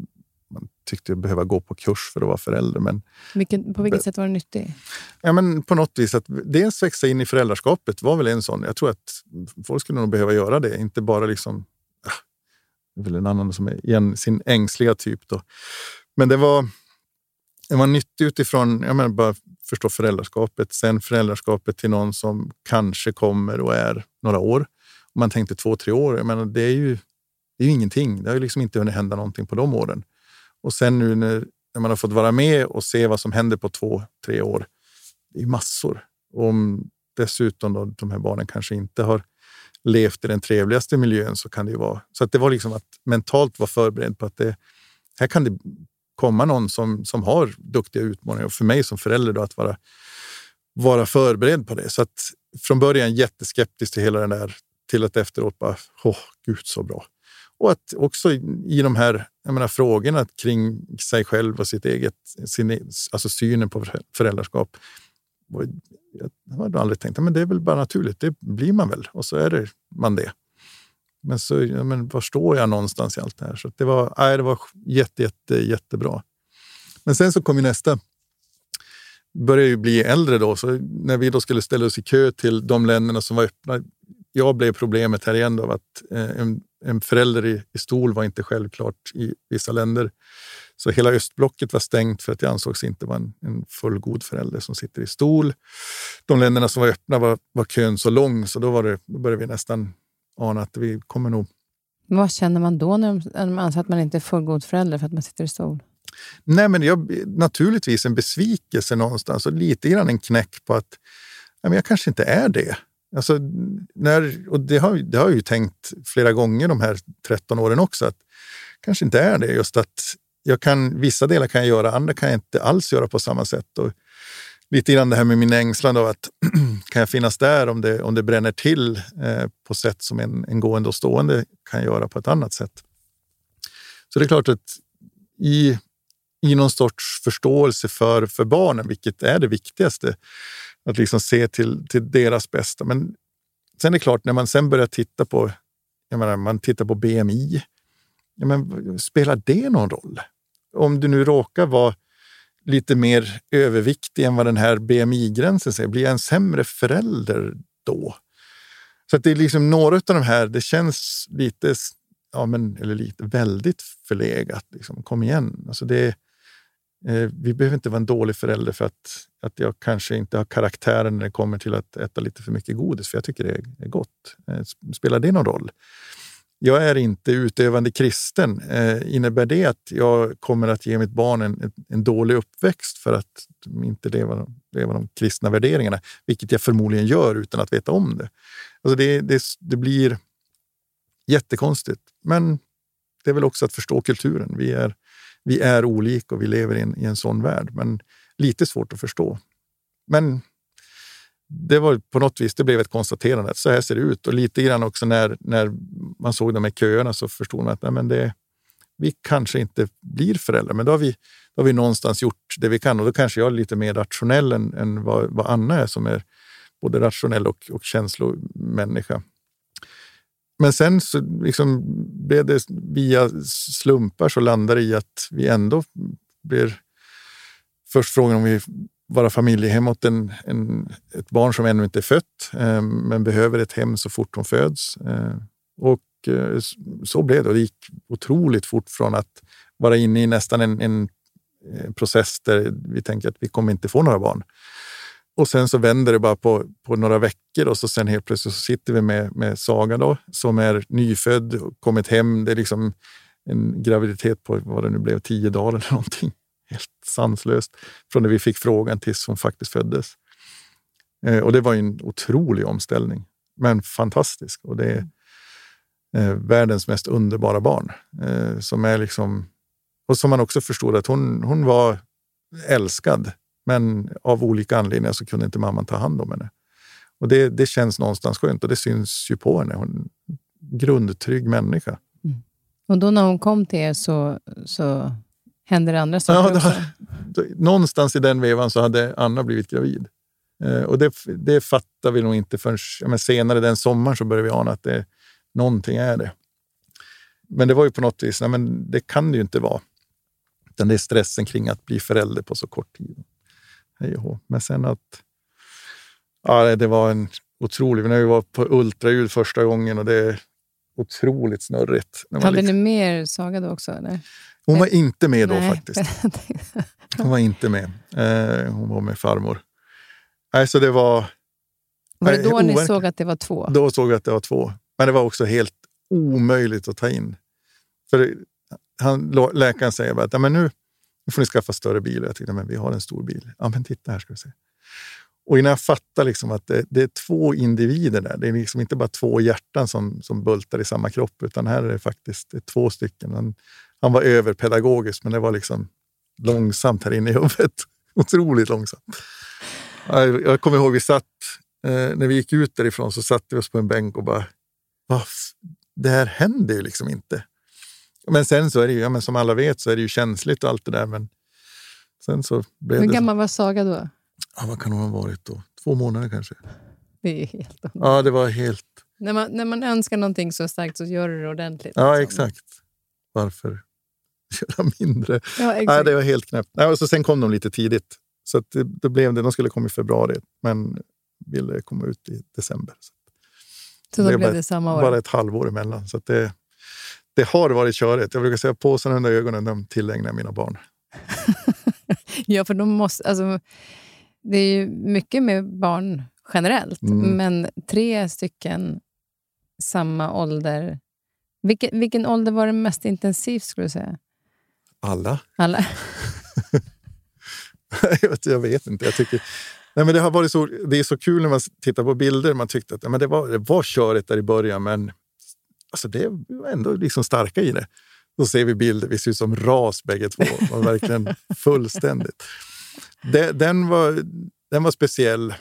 tyckte jag behöva gå på kurs för att vara förälder. Men, Vilken, på vilket sätt var det nyttig? ja, men på något vis att dels växa in i föräldraskapet var väl en sån. Jag tror att folk skulle nog behöva göra det. Inte bara liksom... Ah, det är väl en annan som är igen, sin ängsliga typ. Då. Men det var, det var nyttigt utifrån jag menar, bara förstå föräldraskapet. Sen föräldraskapet till någon som kanske kommer och är några år. Om man tänkte två, tre år, jag menar, det är ju det är ju ingenting. Det har ju liksom inte hunnit hända någonting på de åren. Och sen nu när, när man har fått vara med och se vad som händer på två, tre år. Det är massor. Och om dessutom då, de här barnen kanske inte har levt i den trevligaste miljön så kan det ju vara... Så att det var liksom att mentalt vara förberedd på att det, här kan det komma någon som, som har duktiga utmaningar. Och för mig som förälder då, att vara, vara förberedd på det. Så att från början jätteskeptisk till hela den där till att efteråt bara, åh, gud så bra. Och att också i de här jag menar, frågorna kring sig själv och sitt eget, sin, e-, alltså synen på föräldraskap. Jag hade aldrig tänkt att det är väl bara naturligt, det blir man väl och så är det man det. Men, så, ja, men var står jag någonstans i allt det här? Så det var, nej, det var jätte, jätte, jättebra. Men sen så kom ju nästa. Började ju bli äldre då, så när vi då skulle ställa oss i kö till de länderna som var öppna. Jag blev problemet här igen av att eh, en, en förälder i, i stol var inte självklart i vissa länder. Så hela östblocket var stängt för att jag ansågs inte vara en, en fullgod förälder som sitter i stol. De länderna som var öppna var, var kön så lång så då, var det, då började vi nästan ana att vi kommer nog... Vad känner man då när de anser att man inte är fullgod förälder för att man sitter i stol? Nej, men jag, naturligtvis en besvikelse någonstans och lite grann en knäck på att ja, men jag kanske inte är det. Alltså, när, och det har, det har jag ju tänkt flera gånger de här 13 åren också, att kanske inte är det. Just att jag kan, vissa delar kan jag göra, andra kan jag inte alls göra på samma sätt. Och lite grann det här med min ängslan av att (clears throat) kan jag finnas där om det, om det bränner till eh, på sätt som en, en gående och stående kan göra på ett annat sätt. Så det är klart att i, i någon sorts förståelse för, för barnen, vilket är det viktigaste, att liksom se till, till deras bästa. Men sen är det klart, när man sen börjar titta på, jag menar, man tittar på BMI, ja, men, spelar det någon roll? Om du nu råkar vara lite mer överviktig än vad den här BMI-gränsen säger, blir jag en sämre förälder då? Så att det är liksom några av de här, det känns lite, ja men, eller lite, väldigt förlegat. Liksom. Kom igen. Alltså det, Eh, vi behöver inte vara en dålig förälder för att, att jag kanske inte har karaktären när det kommer till att äta lite för mycket godis, för jag tycker det är gott. Eh, spelar det någon roll? jag är inte utövande kristen. Eh, innebär det att jag kommer att ge mitt barn en, en dålig uppväxt för att inte leva, leva de kristna värderingarna? Vilket jag förmodligen gör utan att veta om det. Alltså det, det, det blir jättekonstigt. Men det är väl också att förstå kulturen. Vi är, vi är olika och vi lever i en, i en sån värld. Men lite svårt att förstå. Men det var på något vis, det blev ett konstaterande att så här ser det ut. Och lite grann också när, när man såg de här köerna så förstod man att nej, men det, vi kanske inte blir föräldrar, men då har, vi, då har vi någonstans gjort det vi kan. Och då kanske jag är lite mer rationell än, än vad, vad Anna är som är både rationell och, och känslomänniska. Men sen så liksom blev det via slumpar så landade det i att vi ändå blir först frågan om vi vara familjehem åt en, en, ett barn som ännu inte är fött, eh, men behöver ett hem så fort hon föds. Eh, och eh, så blev det. Och det gick otroligt fort från att vara inne i nästan en, en eh, process där vi tänker att vi kommer inte få några barn. Och sen så vänder det bara på, på några veckor och så sen helt plötsligt så sitter vi med, med Saga då, som är nyfödd kommit hem. Det är liksom en graviditet på vad det nu blev, tio dagar eller någonting helt sanslöst från när vi fick frågan tills hon faktiskt föddes. Eh, och det var en otrolig omställning, men fantastisk. Och det är eh, världens mest underbara barn eh, som är liksom och som man också förstod att hon, hon var älskad, men av olika anledningar så kunde inte mamman ta hand om henne. Och det, det känns någonstans skönt och det syns ju på henne. Hon är en grundtrygg människa. Mm. Och då när hon kom till er så, så Händer det andra saker ja, också? Då, någonstans i den vevan så hade Anna blivit gravid. Eh, och det, det fattar vi nog inte förrän men senare den sommaren så började vi ana att det, någonting är det. Men det var ju på något vis, nej, men det kan det ju inte vara. Utan det är stressen kring att bli förälder på så kort tid. Hej och. Men sen att... Ja, det var en otrolig... När vi var på ultraljud första gången och det är otroligt snurrigt. Hade liksom- ni mer Saga då också? Eller? Hon var inte med då Nej. faktiskt. (laughs) Hon var inte med. Eh, hon var med farmor. Nej, så det var... Var det Nej, då ni overkligt. såg att det var två? Då såg vi att det var två. Men det var också helt omöjligt att ta in. För han, läkaren säger bara att ja, men nu, nu får ni skaffa större bil. Jag tyckte men vi har en stor bil. Ja, men titta här ska vi se. Och innan jag fattar liksom att det, det är två individer där. Det är liksom inte bara två hjärtan som, som bultar i samma kropp, utan här är det faktiskt det är två stycken. Han, han var överpedagogisk, men det var liksom långsamt här inne i huvudet. (laughs) Otroligt långsamt. Jag, jag kommer ihåg vi satt, eh, när vi gick ut därifrån så satte vi oss på en bänk och bara, det här händer ju liksom inte. Men sen så är det ju, ja, men som alla vet så är det ju känsligt och allt det där. Men sen så blev Hur det... gammal var Saga då? Ja, vad kan hon ha varit då? Två månader kanske? Det är helt Ja, det var helt... när, man, när man önskar någonting så starkt så gör du det ordentligt. Ja, liksom. exakt. Varför (laughs) göra mindre? Ja, exakt. det var helt knäppt. Nej, och så sen kom de lite tidigt. Så det, det blev det. De skulle komma i februari, men ville komma ut i december. Så så då det blev bara- det samma år. Bara ett halvår emellan. Så det, det har varit körigt. Jag brukar säga påsen under ögonen, de tillägnar mina barn. (laughs) Ja, för de måste... Alltså, det är ju mycket med barn generellt, Mm. men tre stycken samma ålder. Vilken, vilken ålder var det mest intensivt, skulle du säga? Alla? Alla? (laughs) jag, vet, jag vet inte. Jag tycker, nej, men det, har varit så, det är så kul när man tittar på bilder. Man tyckte att men det, var, det var körigt där i början, men alltså, det var ändå liksom starka i det. Då ser vi bilder, vi ser ut som ras bägge två. Och verkligen (laughs) fullständigt. Den, var, den var speciell.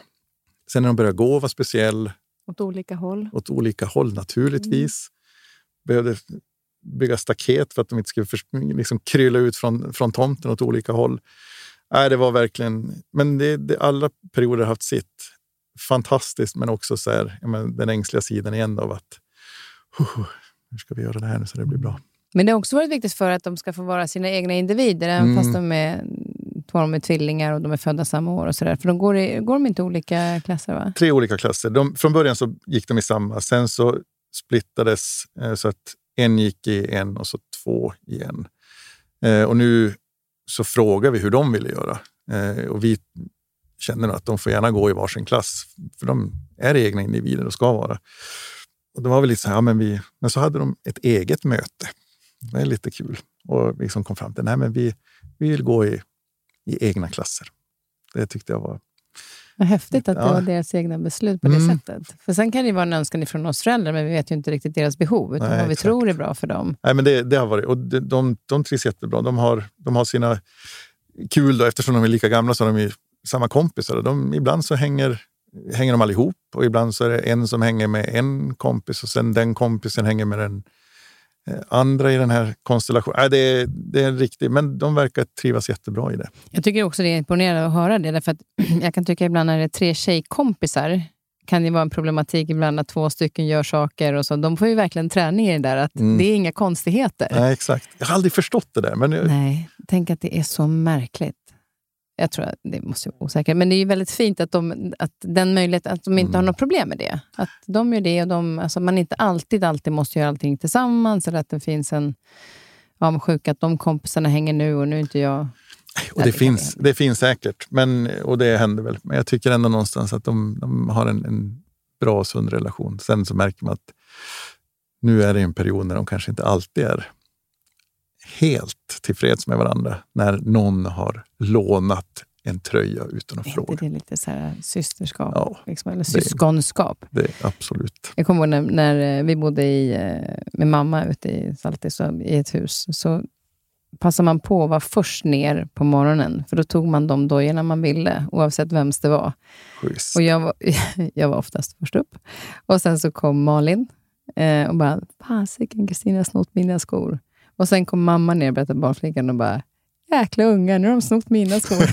Sen när de började gå var speciell. Åt olika håll. Åt olika håll naturligtvis. Behövde bygga staket för att de inte skulle liksom krylla ut från, från tomten åt olika håll. Nej, det var verkligen... Men det, det, alla perioder har haft sitt. Fantastiskt, men också så här, menar, den ängsliga sidan igen av att "Huh, hur ska vi göra det här nu så det blir bra? Men det har också varit viktigt för att de ska få vara sina egna individer, även Mm. fast de är, två av dem är tvillingar och de är födda samma år. och så där. För de går, i, går de inte olika klasser? va? Tre olika klasser. De, från början så gick de i samma. Sen så splittades eh, så att en gick i en och så två i en. Eh, och nu så frågar vi hur de ville göra. Eh, och vi känner att de får gärna gå i varsin klass. För de är egna individer och ska vara. Och det var väl lite så här, ja, men, vi, men så hade de ett eget möte. Det är lite kul. Och vi som kom fram till nej, men vi, vi vill gå i, i egna klasser. Det tyckte jag var Vad häftigt att det Ja. var deras egna beslut på det Mm. sättet. För sen kan det ju vara en önskan från oss föräldrar, men vi vet ju inte riktigt deras behov, utan Nej, vad vi exakt. tror är bra för dem. Nej, men det, det har varit. Och de, de, de trivs jättebra. De har, de har sina kul då, eftersom de är lika gamla så har de ju samma kompisar. De, ibland så hänger, hänger de allihop och ibland så är det en som hänger med en kompis och sen den kompisen hänger med den eh, andra i den här konstellationen. Nej, det, är, det är riktigt, men de verkar trivas jättebra i det. Jag tycker också det är imponerande att höra det, därför att (clears throat) jag kan tycka ibland när det är tre tjejkompisar kan det vara en problematik ibland att två stycken gör saker och så. De får ju verkligen träning i det där, att Mm. det är inga konstigheter. Nej, exakt. Jag har aldrig förstått det där. Men jag- Nej, tänk att det är så märkligt. Jag tror att det måste vara osäkert. Men det är ju väldigt fint att, de, att den möjligheten, att de inte Mm. har något problem med det. Att de gör det och de, alltså man inte alltid, alltid måste göra allting tillsammans. Eller att det finns en avundsjuka att de kompisarna hänger nu och nu är inte jag. Och det, finns, det finns säkert, men, och det händer väl. Men jag tycker ändå någonstans att de, de har en, en bra och sund relation. Sen så märker man att nu är det en period när de kanske inte alltid är helt tillfreds med varandra. När någon har lånat en tröja utan att Är fråga. det lite så här systerskap? Ja, liksom, eller syskonskap? Det är absolut. Jag kommer ihåg när, när eh, vi bodde i, eh, med mamma ute i Saltis i ett hus. Så passade man på att vara först ner på morgonen. För då tog man de dojorna man ville, oavsett vems det var. Schysst. Och jag var, (laughs) jag var oftast först upp. Och sen så kom Malin eh, och bara, fasiken, Kristina har snott mina skor. Och sen kom mamma ner, berättade barnflickan, och bara, jäkla ungar, nu har de snott mina skor.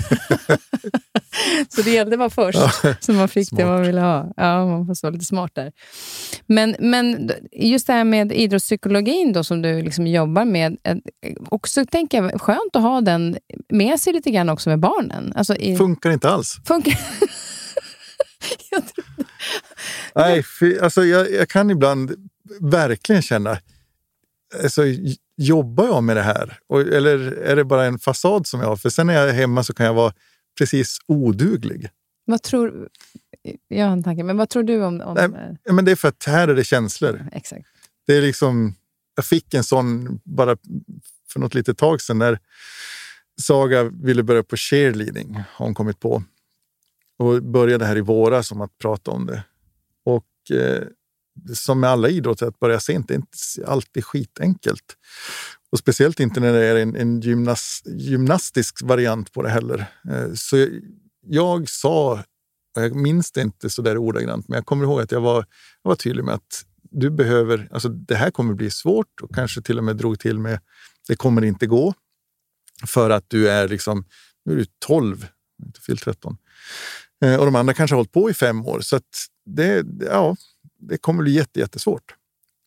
(laughs) så det gällde bara först, så man fick det man ville ha. Ja, man får vara lite smart där. Men, men just det här med idrottspsykologin då, som du liksom jobbar med, eh, också tänker jag, skönt att ha den med sig lite grann också med barnen. Alltså i, Funkar inte alls. funkar... (laughs) Nej, fy, alltså jag, jag kan ibland verkligen känna, alltså, jobbar jag med det här? Och, eller är det bara en fasad som jag har? För sen när jag är hemma så kan jag vara precis oduglig. vad tror... Jag har en tanke, men vad tror du om... om Nej, eh, Men det är för att här är det känslor. exakt. Det är liksom, jag fick en sån bara för något litet tag sedan när Saga ville börja på cheerleading, har hon kommit på. Och började här i våras om att prata om det. Och eh, som med alla idrotter, att börja sent är inte alltid skitenkelt. Och speciellt inte när det är en, en gymnas, gymnastisk variant på det heller. Eh, så jag, jag sa, och jag minns det inte så där ordagrant, men jag kommer ihåg att jag var, jag var tydlig med att du behöver, alltså det här kommer bli svårt och kanske till och med drog till med det kommer inte gå. För att du är liksom, nu är du 12, inte fyllt 13. Eh, och de andra kanske har hållit på i fem år. Så att det, ja, det kommer bli jätte, jättesvårt.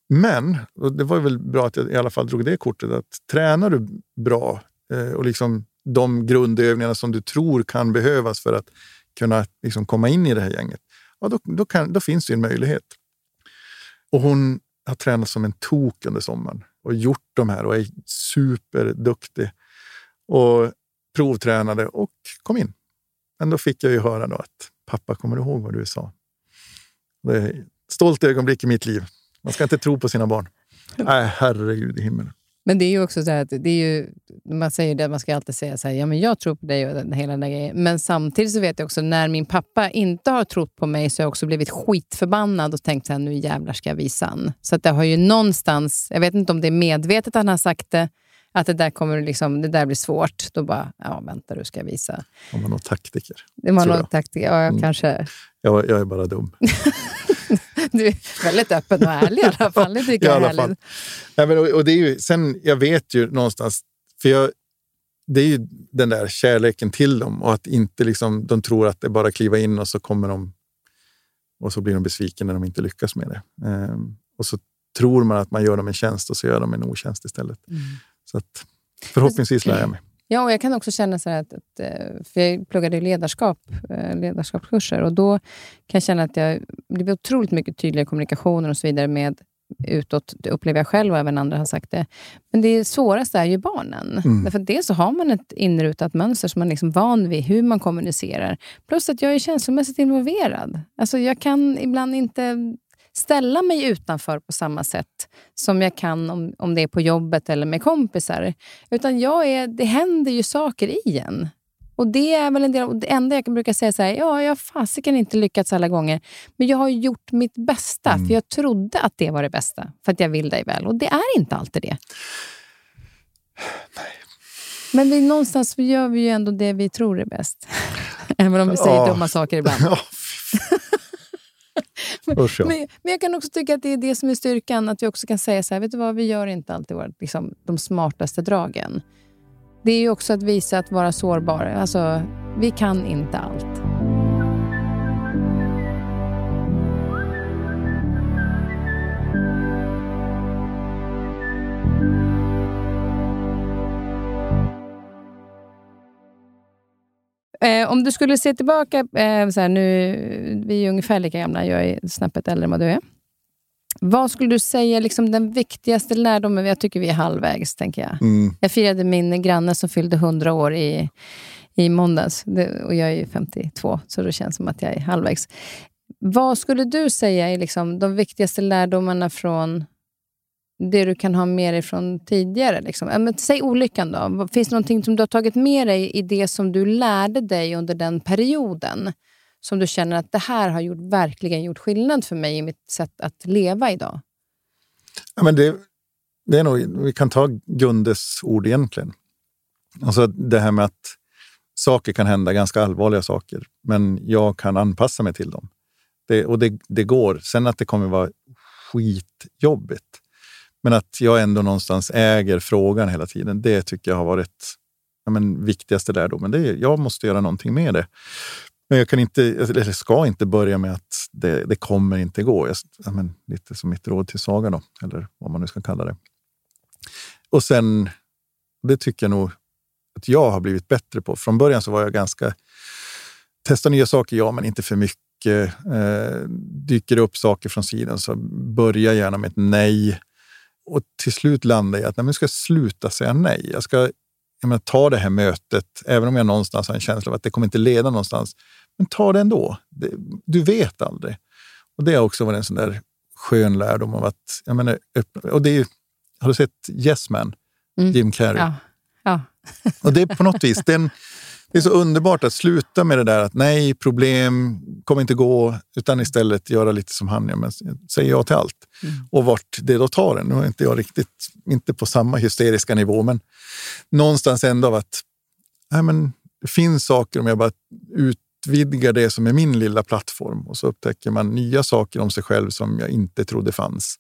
Men, och det var väl bra att jag i alla fall drog det kortet, att tränar du bra eh, och liksom de grundövningarna som du tror kan behövas för att kunna liksom komma in i det här gänget, ja, då, då, kan, då finns det en möjlighet. Och hon har tränat som en tok under sommaren och gjort de här och är superduktig. Och provtränade och kom in. Men då fick jag ju höra då att pappa, kommer du ihåg vad du sa? Det stolt ögonblick i mitt liv. Man ska inte tro på sina barn. (laughs) Nej, herregud i himmelen. Men det är ju också så att det är ju, man säger det, man ska alltid säga så här, ja men jag tror på dig och den, hela den där grejen. Men samtidigt så vet jag också, när min pappa inte har trott på mig så har jag också blivit skitförbannad och tänkt så här, nu jävlar ska jag visa han. Så att det har ju någonstans, jag vet inte om det är medvetet han har sagt det, att det där kommer liksom, det där blir svårt. Då bara, ja vänta du ska jag visa. Han var nog taktiker. Det var Tror nog jag. taktik, ja jag Mm. kanske, Jag, jag är bara dum. (laughs) (laughs) du är väldigt öppen och ärlig i alla fall. Det tycker jag är härligt. Nej, men, och, och det är ju, sen, jag vet ju någonstans, för jag, det är ju den där kärleken till dem och att inte liksom, de tror att det är bara att kliva in och så kommer de och så blir de besvikna när de inte lyckas med det. Ehm, och så tror man att man gör dem en tjänst och så gör de en otjänst istället. Så att, förhoppningsvis lär jag mig. Ja, och jag kan också känna så att, att eh, för jag pluggade ledarskap, eh, ledarskapskurser och då kan jag känna att jag blev otroligt mycket tydligare i kommunikationen och så vidare med utåt, det upplever jag själv och även andra har sagt det. Men det svåraste är ju barnen. Mm. Därför att dels så har man ett inrutat mönster som man är liksom van vid hur man kommunicerar. Plus att jag är känslomässigt involverad. Alltså jag kan ibland inte ställa mig utanför på samma sätt som jag kan om, om det är på jobbet eller med kompisar. Utan jag är, det händer ju saker i en. Och Det är väl en del det enda jag brukar säga så här, ja, jag har fasiken inte lyckats alla gånger, men jag har gjort mitt bästa, för jag trodde att det var det bästa, för att jag vill dig väl. Och det är inte alltid det. Men vi, någonstans gör vi ju ändå det vi tror är bäst. (laughs) Även om vi säger Ja. dumma saker ibland. (laughs) Ja, (laughs) Usch, ja. Men, men jag kan också tycka att det är det som är styrkan, att vi också kan säga så här, vet du vad, vi gör inte alltid våra, liksom, de smartaste dragen. Det är ju också att visa att vara sårbar. Alltså, vi kan inte allt. Eh, om du skulle se tillbaka, eh, så här, nu, vi är ju ungefär lika gamla, jag är snäppet äldre än vad du är. Vad skulle du säga liksom den viktigaste lärdomen? Jag tycker vi är halvvägs, tänker jag. Mm. Jag firade min granne som fyllde 100 år i, i måndags. Det, och jag är ju 52, så det känns som att jag är halvvägs. Vad skulle du säga är liksom de viktigaste lärdomarna från det du kan ha med dig från tidigare? Liksom? Men, säg olyckan då. Finns det någonting som du har tagit med dig i det som du lärde dig under den perioden? Som du känner att det här har gjort, verkligen gjort skillnad för mig i mitt sätt att leva idag? Ja, men det, det är nog, vi kan ta Gundes ord egentligen. Alltså det här med att saker kan hända, ganska allvarliga saker, men jag kan anpassa mig till dem. Det, och det, det går. Sen att det kommer vara skitjobbigt, men att jag ändå någonstans äger frågan hela tiden, det tycker jag har varit ja, men, viktigaste lärdomen. Det är, jag måste göra någonting med det. Men jag kan inte, eller ska inte börja med att det, det kommer inte gå. Jag, ja, men, lite som mitt råd till Saga då, eller vad man nu ska kalla det. Och sen, det tycker jag nog att jag har blivit bättre på. Från början så var jag ganska... Testa nya saker, ja, men inte för mycket. Eh, dyker det upp saker från sidan så börja gärna med ett nej. Och till slut landar jag att nej, jag ska sluta säga nej. Jag ska jag menar, ta det här mötet, även om jag någonstans har en känsla av att det kommer inte leda någonstans. Men ta det ändå. Det, du vet aldrig. Och Det har också varit en sån där skön lärdom av att... Jag menar, och det är, har du sett Yes Man? Mm. Jim Carrey. Ja. ja. och det är på något vis, den, det är så underbart att sluta med det där att nej, problem kommer inte gå, utan istället göra lite som han gör, men säga ja till allt. Mm. Och vart det då tar en. Nu är inte jag riktigt, inte på samma hysteriska nivå, men någonstans ändå av att nej, men det finns saker om jag bara utvidgar det som är min lilla plattform och så upptäcker man nya saker om sig själv som jag inte trodde fanns.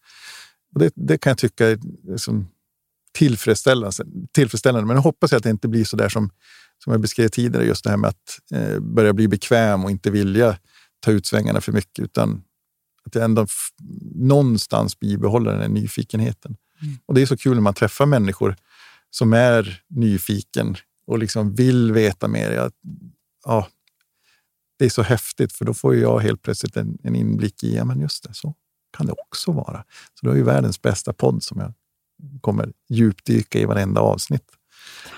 Och det, det kan jag tycka är liksom tillfredsställande, tillfredsställande. Men jag hoppas att det inte blir så där som som jag beskrev tidigare, just det här med att eh, börja bli bekväm och inte vilja ta ut svängarna för mycket, utan att jag ändå någonstans bibehåller den här nyfikenheten. Mm. Och det är så kul när man träffar människor som är nyfiken och liksom vill veta mer. Jag, ja, det är så häftigt, för då får jag helt plötsligt en, en inblick i, ja men just det, så kan det också vara. Så det är ju världens bästa podd som jag kommer djupdyka i varenda avsnitt.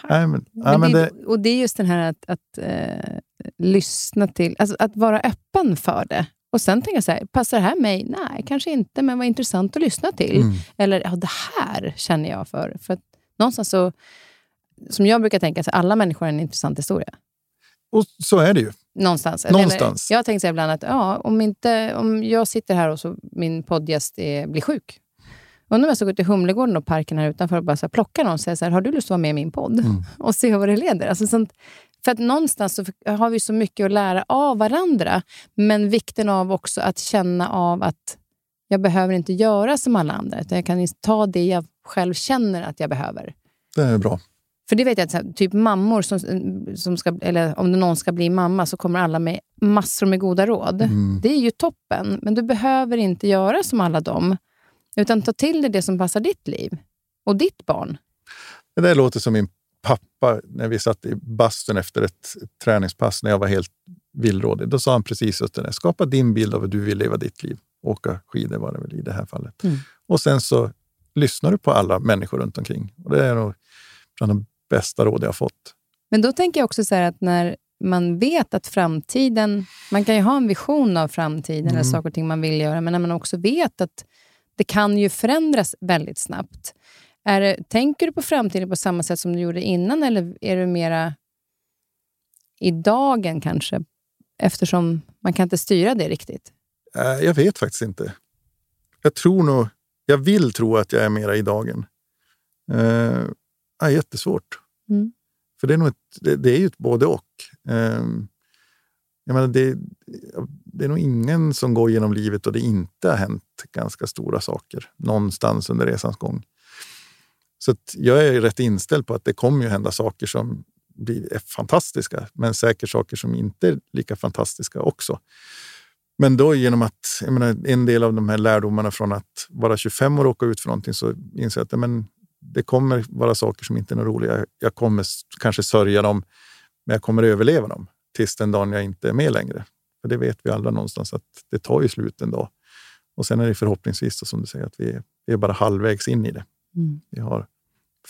Nej, men, men men det, och det är just den här att, att eh, lyssna till, alltså att vara öppen för det. Och sen tänka så här, passar det här mig? Nej, kanske inte, men vad intressant att lyssna till. Mm. Eller, ja, det här känner jag för. För att någonstans så, som jag brukar tänka, så alla människor har en intressant historia. Och så är det ju. Någonstans. Någonstans. jag har tänkt så ibland att ja, om, inte, om jag sitter här och så min poddgäst blir sjuk, Undrar om jag ska gå till Humlegården och parken här utanför och bara så här, plocka någon och säga så här, har du lust att vara med i min podd? Mm. (laughs) Och se vad det leder. Alltså sånt, för att någonstans så har vi så mycket att lära av varandra, men vikten av också att känna av att jag behöver inte göra som alla andra, utan jag kan ta det jag själv känner att jag behöver. Det är bra. För det vet jag, att typ mammor, som, som ska, eller om någon ska bli mamma, så kommer alla med massor med goda råd. Mm. Det är ju toppen, men du behöver inte göra som alla dem. Utan ta till dig det som passar ditt liv och ditt barn. Det där låter som min pappa när vi satt i bastun efter ett träningspass när jag var helt villrådig. Då sa han precis just det där. Skapa din bild av hur du vill leva ditt liv. Åka skidor var det väl i det här fallet. Mm. Och sen så lyssnar du på alla människor runt omkring. Och det är nog bland de bästa råd jag har fått. Men då tänker jag också så att när man vet att framtiden... Man kan ju ha en vision av framtiden mm. eller saker och ting man vill göra, men när man också vet att det kan ju förändras väldigt snabbt. Är det, tänker du på framtiden på samma sätt som du gjorde innan eller är du mera i dagen kanske? Eftersom man kan inte styra det riktigt. Äh, jag vet faktiskt inte. Jag tror nog, jag vill tro att jag är mera i dagen. Uh, är jättesvårt. Mm. För det är, nog ett, det, det, är ju ett både och. Um, jag menar, det, det är nog ingen som går genom livet och det inte har hänt ganska stora saker någonstans under resans gång. Så jag är rätt inställd på att det kommer ju hända saker som blir, är fantastiska, men säkert saker som inte är lika fantastiska också. Men då genom att, jag menar, en del av de här lärdomarna från att vara 25 och råka ut för någonting så inser jag att men, det kommer vara saker som inte är roliga. Jag kommer kanske sörja dem, men jag kommer överleva dem tills den dagen jag inte är med längre. För det vet vi alla någonstans att det tar ju slut en dag. Och sen är det förhoppningsvis, som du säger, att vi är, vi är bara halvvägs in i det. Mm. Vi har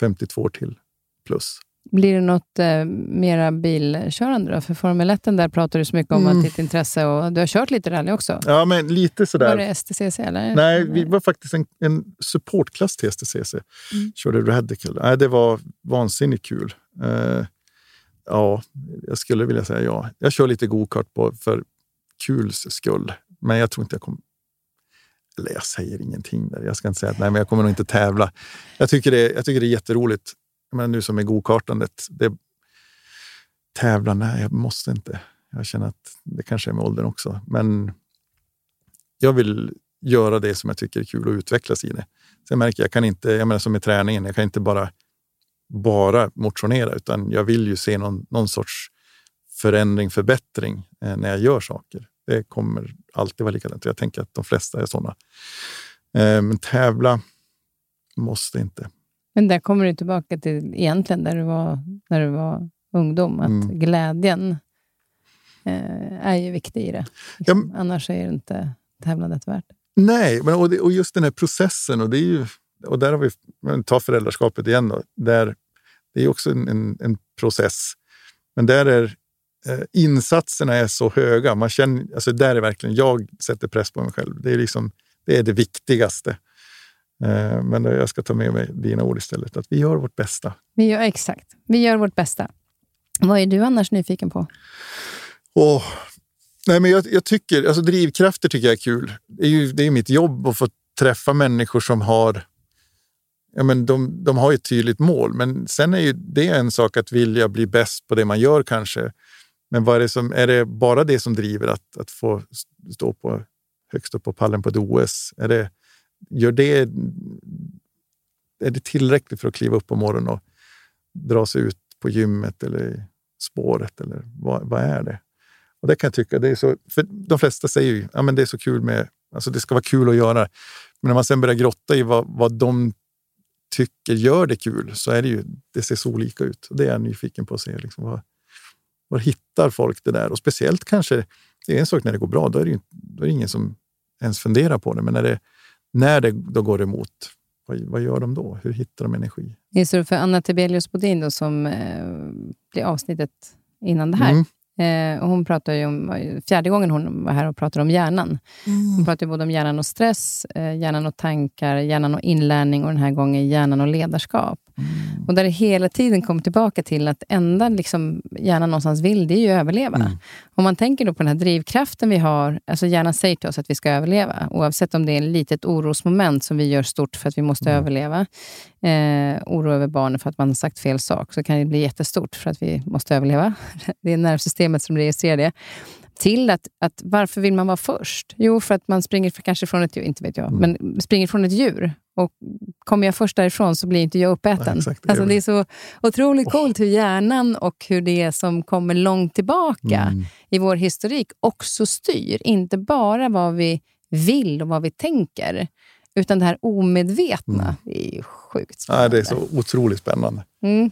52 år till plus. Blir det något eh, mera bilkörande då? För Formel 1 där pratar du så mycket om mm. att ditt intresse och du har kört lite rally också. Ja, men lite sådär. Var det STCC eller? Nej, vi var faktiskt en, en supportklass till STCC. Mm. Körde Radical. Nej, det var vansinnigt kul. Uh, ja, jag skulle vilja säga ja. Jag kör lite gokart för kuls skull, men jag tror inte jag kommer... Eller jag säger ingenting där. Jag ska inte säga att nej, men jag kommer nog inte tävla. Jag tycker det, jag tycker det är jätteroligt. Men nu som med gokartandet. Det, tävla? Nej, jag måste inte. Jag känner att det kanske är med åldern också. Men jag vill göra det som jag tycker är kul och utvecklas i det. Sen märker jag, jag kan inte, jag menar som med träningen, jag kan inte bara bara motionera, utan jag vill ju se någon, någon sorts förändring, förbättring eh, när jag gör saker. Det kommer alltid vara likadant. Jag tänker att de flesta är sådana. Eh, men tävla måste inte. Men där kommer du tillbaka till egentligen där du var när du var ungdom, att Mm. glädjen eh, är ju viktig i det. Liksom. Annars är det inte tävlandet värt. Nej, men, och, det, och just den här processen. Och, det är ju, och där har vi, ta föräldraskapet igen. Då, där, det är också en, en, en process. Men där är eh, insatserna är så höga. Man känner, alltså där är verkligen, jag sätter press på mig själv. Det är, liksom, det, är det viktigaste. Eh, men jag ska ta med mig dina ord istället. Att vi gör vårt bästa. Vi gör, exakt. Vi gör vårt bästa. Vad är du annars nyfiken på? Åh, nej men jag, jag tycker, alltså drivkrafter tycker jag är kul. Det är ju det är mitt jobb att få träffa människor som har Ja, men de, de har ju ett tydligt mål, men sen är ju det en sak att vilja bli bäst på det man gör kanske. Men vad är, det som, är det bara det som driver att, att få stå på, högst upp på pallen på ett OS? Är det, gör det, är det tillräckligt för att kliva upp på morgonen och dra sig ut på gymmet eller spåret? Eller vad, vad är det? Och det kan jag tycka, det är så, för de flesta säger ju att ja, det är så kul med, alltså det ska vara kul att göra. Men när man sen börjar grotta i vad, vad de tycker gör det kul så är det ju, det ser så olika ut. Det är jag nyfiken på att se. Liksom, var, var hittar folk det där? Och speciellt kanske, det är en sak när det går bra, då är det, ju, då är det ingen som ens funderar på det. Men när det, när det då går emot, vad, vad gör de då? Hur hittar de energi? Just det, för Anna Tibelius Bodin då, som eh, blir avsnittet innan det här. Mm. Eh, och hon pratar ju om, fjärde gången hon var här och pratade om hjärnan. Hon pratar både om hjärnan och stress, eh, hjärnan och tankar, hjärnan och inlärning och den här gången hjärnan och ledarskap. Och där det hela tiden kommer tillbaka till att enda liksom, hjärnan någonstans vill, det är ju att överleva. Om man tänker då på den här drivkraften vi har, alltså hjärnan säger till oss att vi ska överleva, oavsett om det är ett litet orosmoment som vi gör stort för att vi måste överleva, eh, oro över barnen för att man har sagt fel sak, så kan det bli jättestort för att vi måste överleva. (laughs) Det är nervsystemet som registrerar det. Till att, att varför vill man vara först? Jo, för att man springer för, kanske från ett djur, inte vet jag, men springer från ett djur. Och kommer jag först därifrån så blir inte jag uppäten. Nej, exakt, det alltså, det är så otroligt coolt hur hjärnan och hur det som kommer långt tillbaka Mm. i vår historik också styr. Inte bara vad vi vill och vad vi tänker, utan det här omedvetna. Det är ju sjukt Nej, spännande. det är så otroligt spännande. Mm.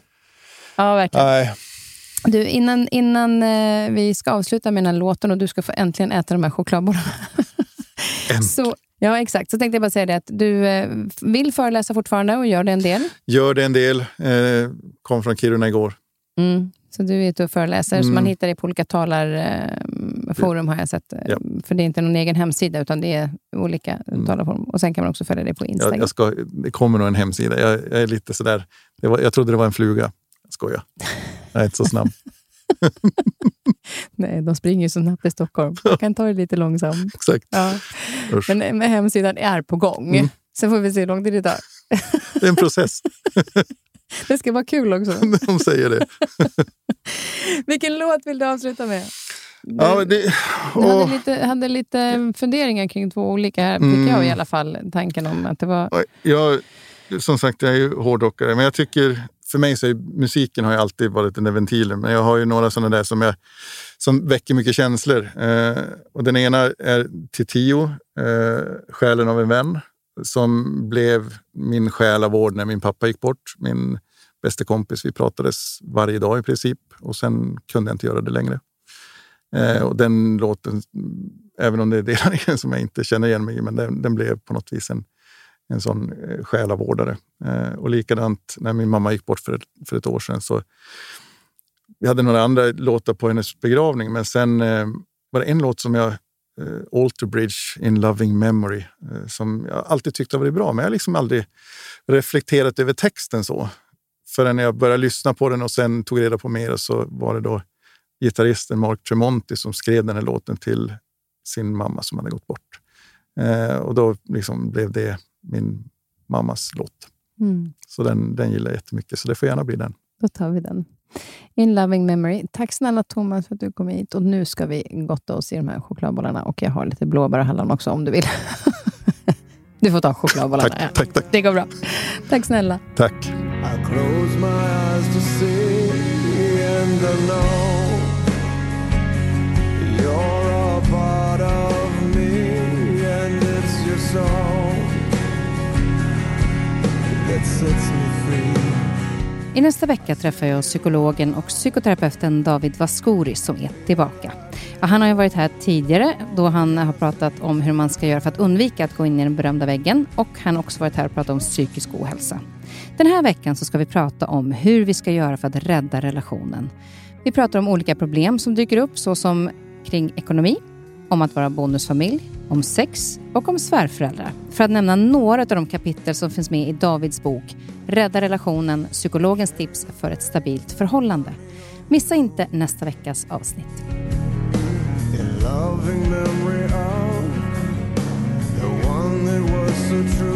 Ja, verkligen. Nej, Du, innan, innan eh, vi ska avsluta med den här låten och du ska få äntligen äta de här chokladbollarna. (laughs) så, ja, exakt. Så tänkte jag bara säga det att du eh, vill föreläsa fortfarande och gör det en del. gör det en del. Eh, kom från Kiruna igår. Mm. Så du är ute och föreläser. Så Mm. man hittar dig på olika talarforum har jag sett. Ja. För det är inte någon egen hemsida, utan det är olika talarforum. Och sen kan man också följa dig på Instagram. Jag, jag ska, det kommer nog en hemsida. Jag, jag är lite sådär, det var, jag trodde det var en fluga. Jag skojar. Jag är inte så snabb. (laughs) Nej, de springer ju så snabbt i Stockholm. Jag kan ta det lite långsamt. Exakt. Ja. Men, men hemsidan är på gång. Mm. Sen får vi se hur lång tid det tar. Det är en process. (laughs) Det ska vara kul också. (laughs) De säger det. Vilken låt vill du avsluta med? Du, Ja, det du hade, lite, hade lite funderingar kring två olika här, Mm. tycker jag i alla fall. Tanken om att det var... jag, som sagt, jag är ju hårdrockare, men jag tycker för mig så är musiken har ju alltid varit den där ventilen. Men jag har ju några sådana där som, jag, som väcker mycket känslor. Eh, och den ena är Titio, eh, Själen av en vän, som blev min själavård när min pappa gick bort. Min bästa kompis. Vi pratades varje dag i princip och sen kunde jag inte göra det längre. Eh, och den låten, även om det är delar i den som jag inte känner igen mig i, men den, den blev på något vis en, en sån eh, själavårdare. Eh, och likadant när min mamma gick bort för ett, för ett år sedan. Så vi hade några andra låtar på hennes begravning, men sen eh, var det en låt som jag Alter Bridge in Loving Memory som jag alltid tyckte var varit bra, men jag har liksom aldrig reflekterat över texten så. Förrän jag började lyssna på den och sen tog reda på mer så var det då gitarristen Mark Tremonti som skrev den här låten till sin mamma som hade gått bort. Och då liksom blev det min mammas låt. Mm, Så den, den gillar jag jättemycket, så det får gärna bli den. då tar vi den. In loving memory. Tack snälla Thomas för att du kom hit. Och nu ska vi gotta oss i de här chokladbollarna. Och jag har lite blåbär och hallon också om du vill. (laughs) du får ta chokladbollarna. Tack, ja. tack, tack. Det går bra. Tack snälla. Tack. I I nästa vecka träffar jag psykologen och psykoterapeuten David Vaskori som är tillbaka. Ja, han har ju varit här tidigare då han har pratat om hur man ska göra för att undvika att gå in i den berömda väggen och han har också varit här och pratat om psykisk ohälsa. Den här veckan så ska vi prata om hur vi ska göra för att rädda relationen. Vi pratar om olika problem som dyker upp såsom kring ekonomi, om att vara bonusfamilj, om sex och om svärföräldrar. För att nämna några av de kapitel som finns med i Davids bok Rädda relationen, psykologens tips för ett stabilt förhållande. Missa inte nästa veckas avsnitt. in loving memory of the one that was so true.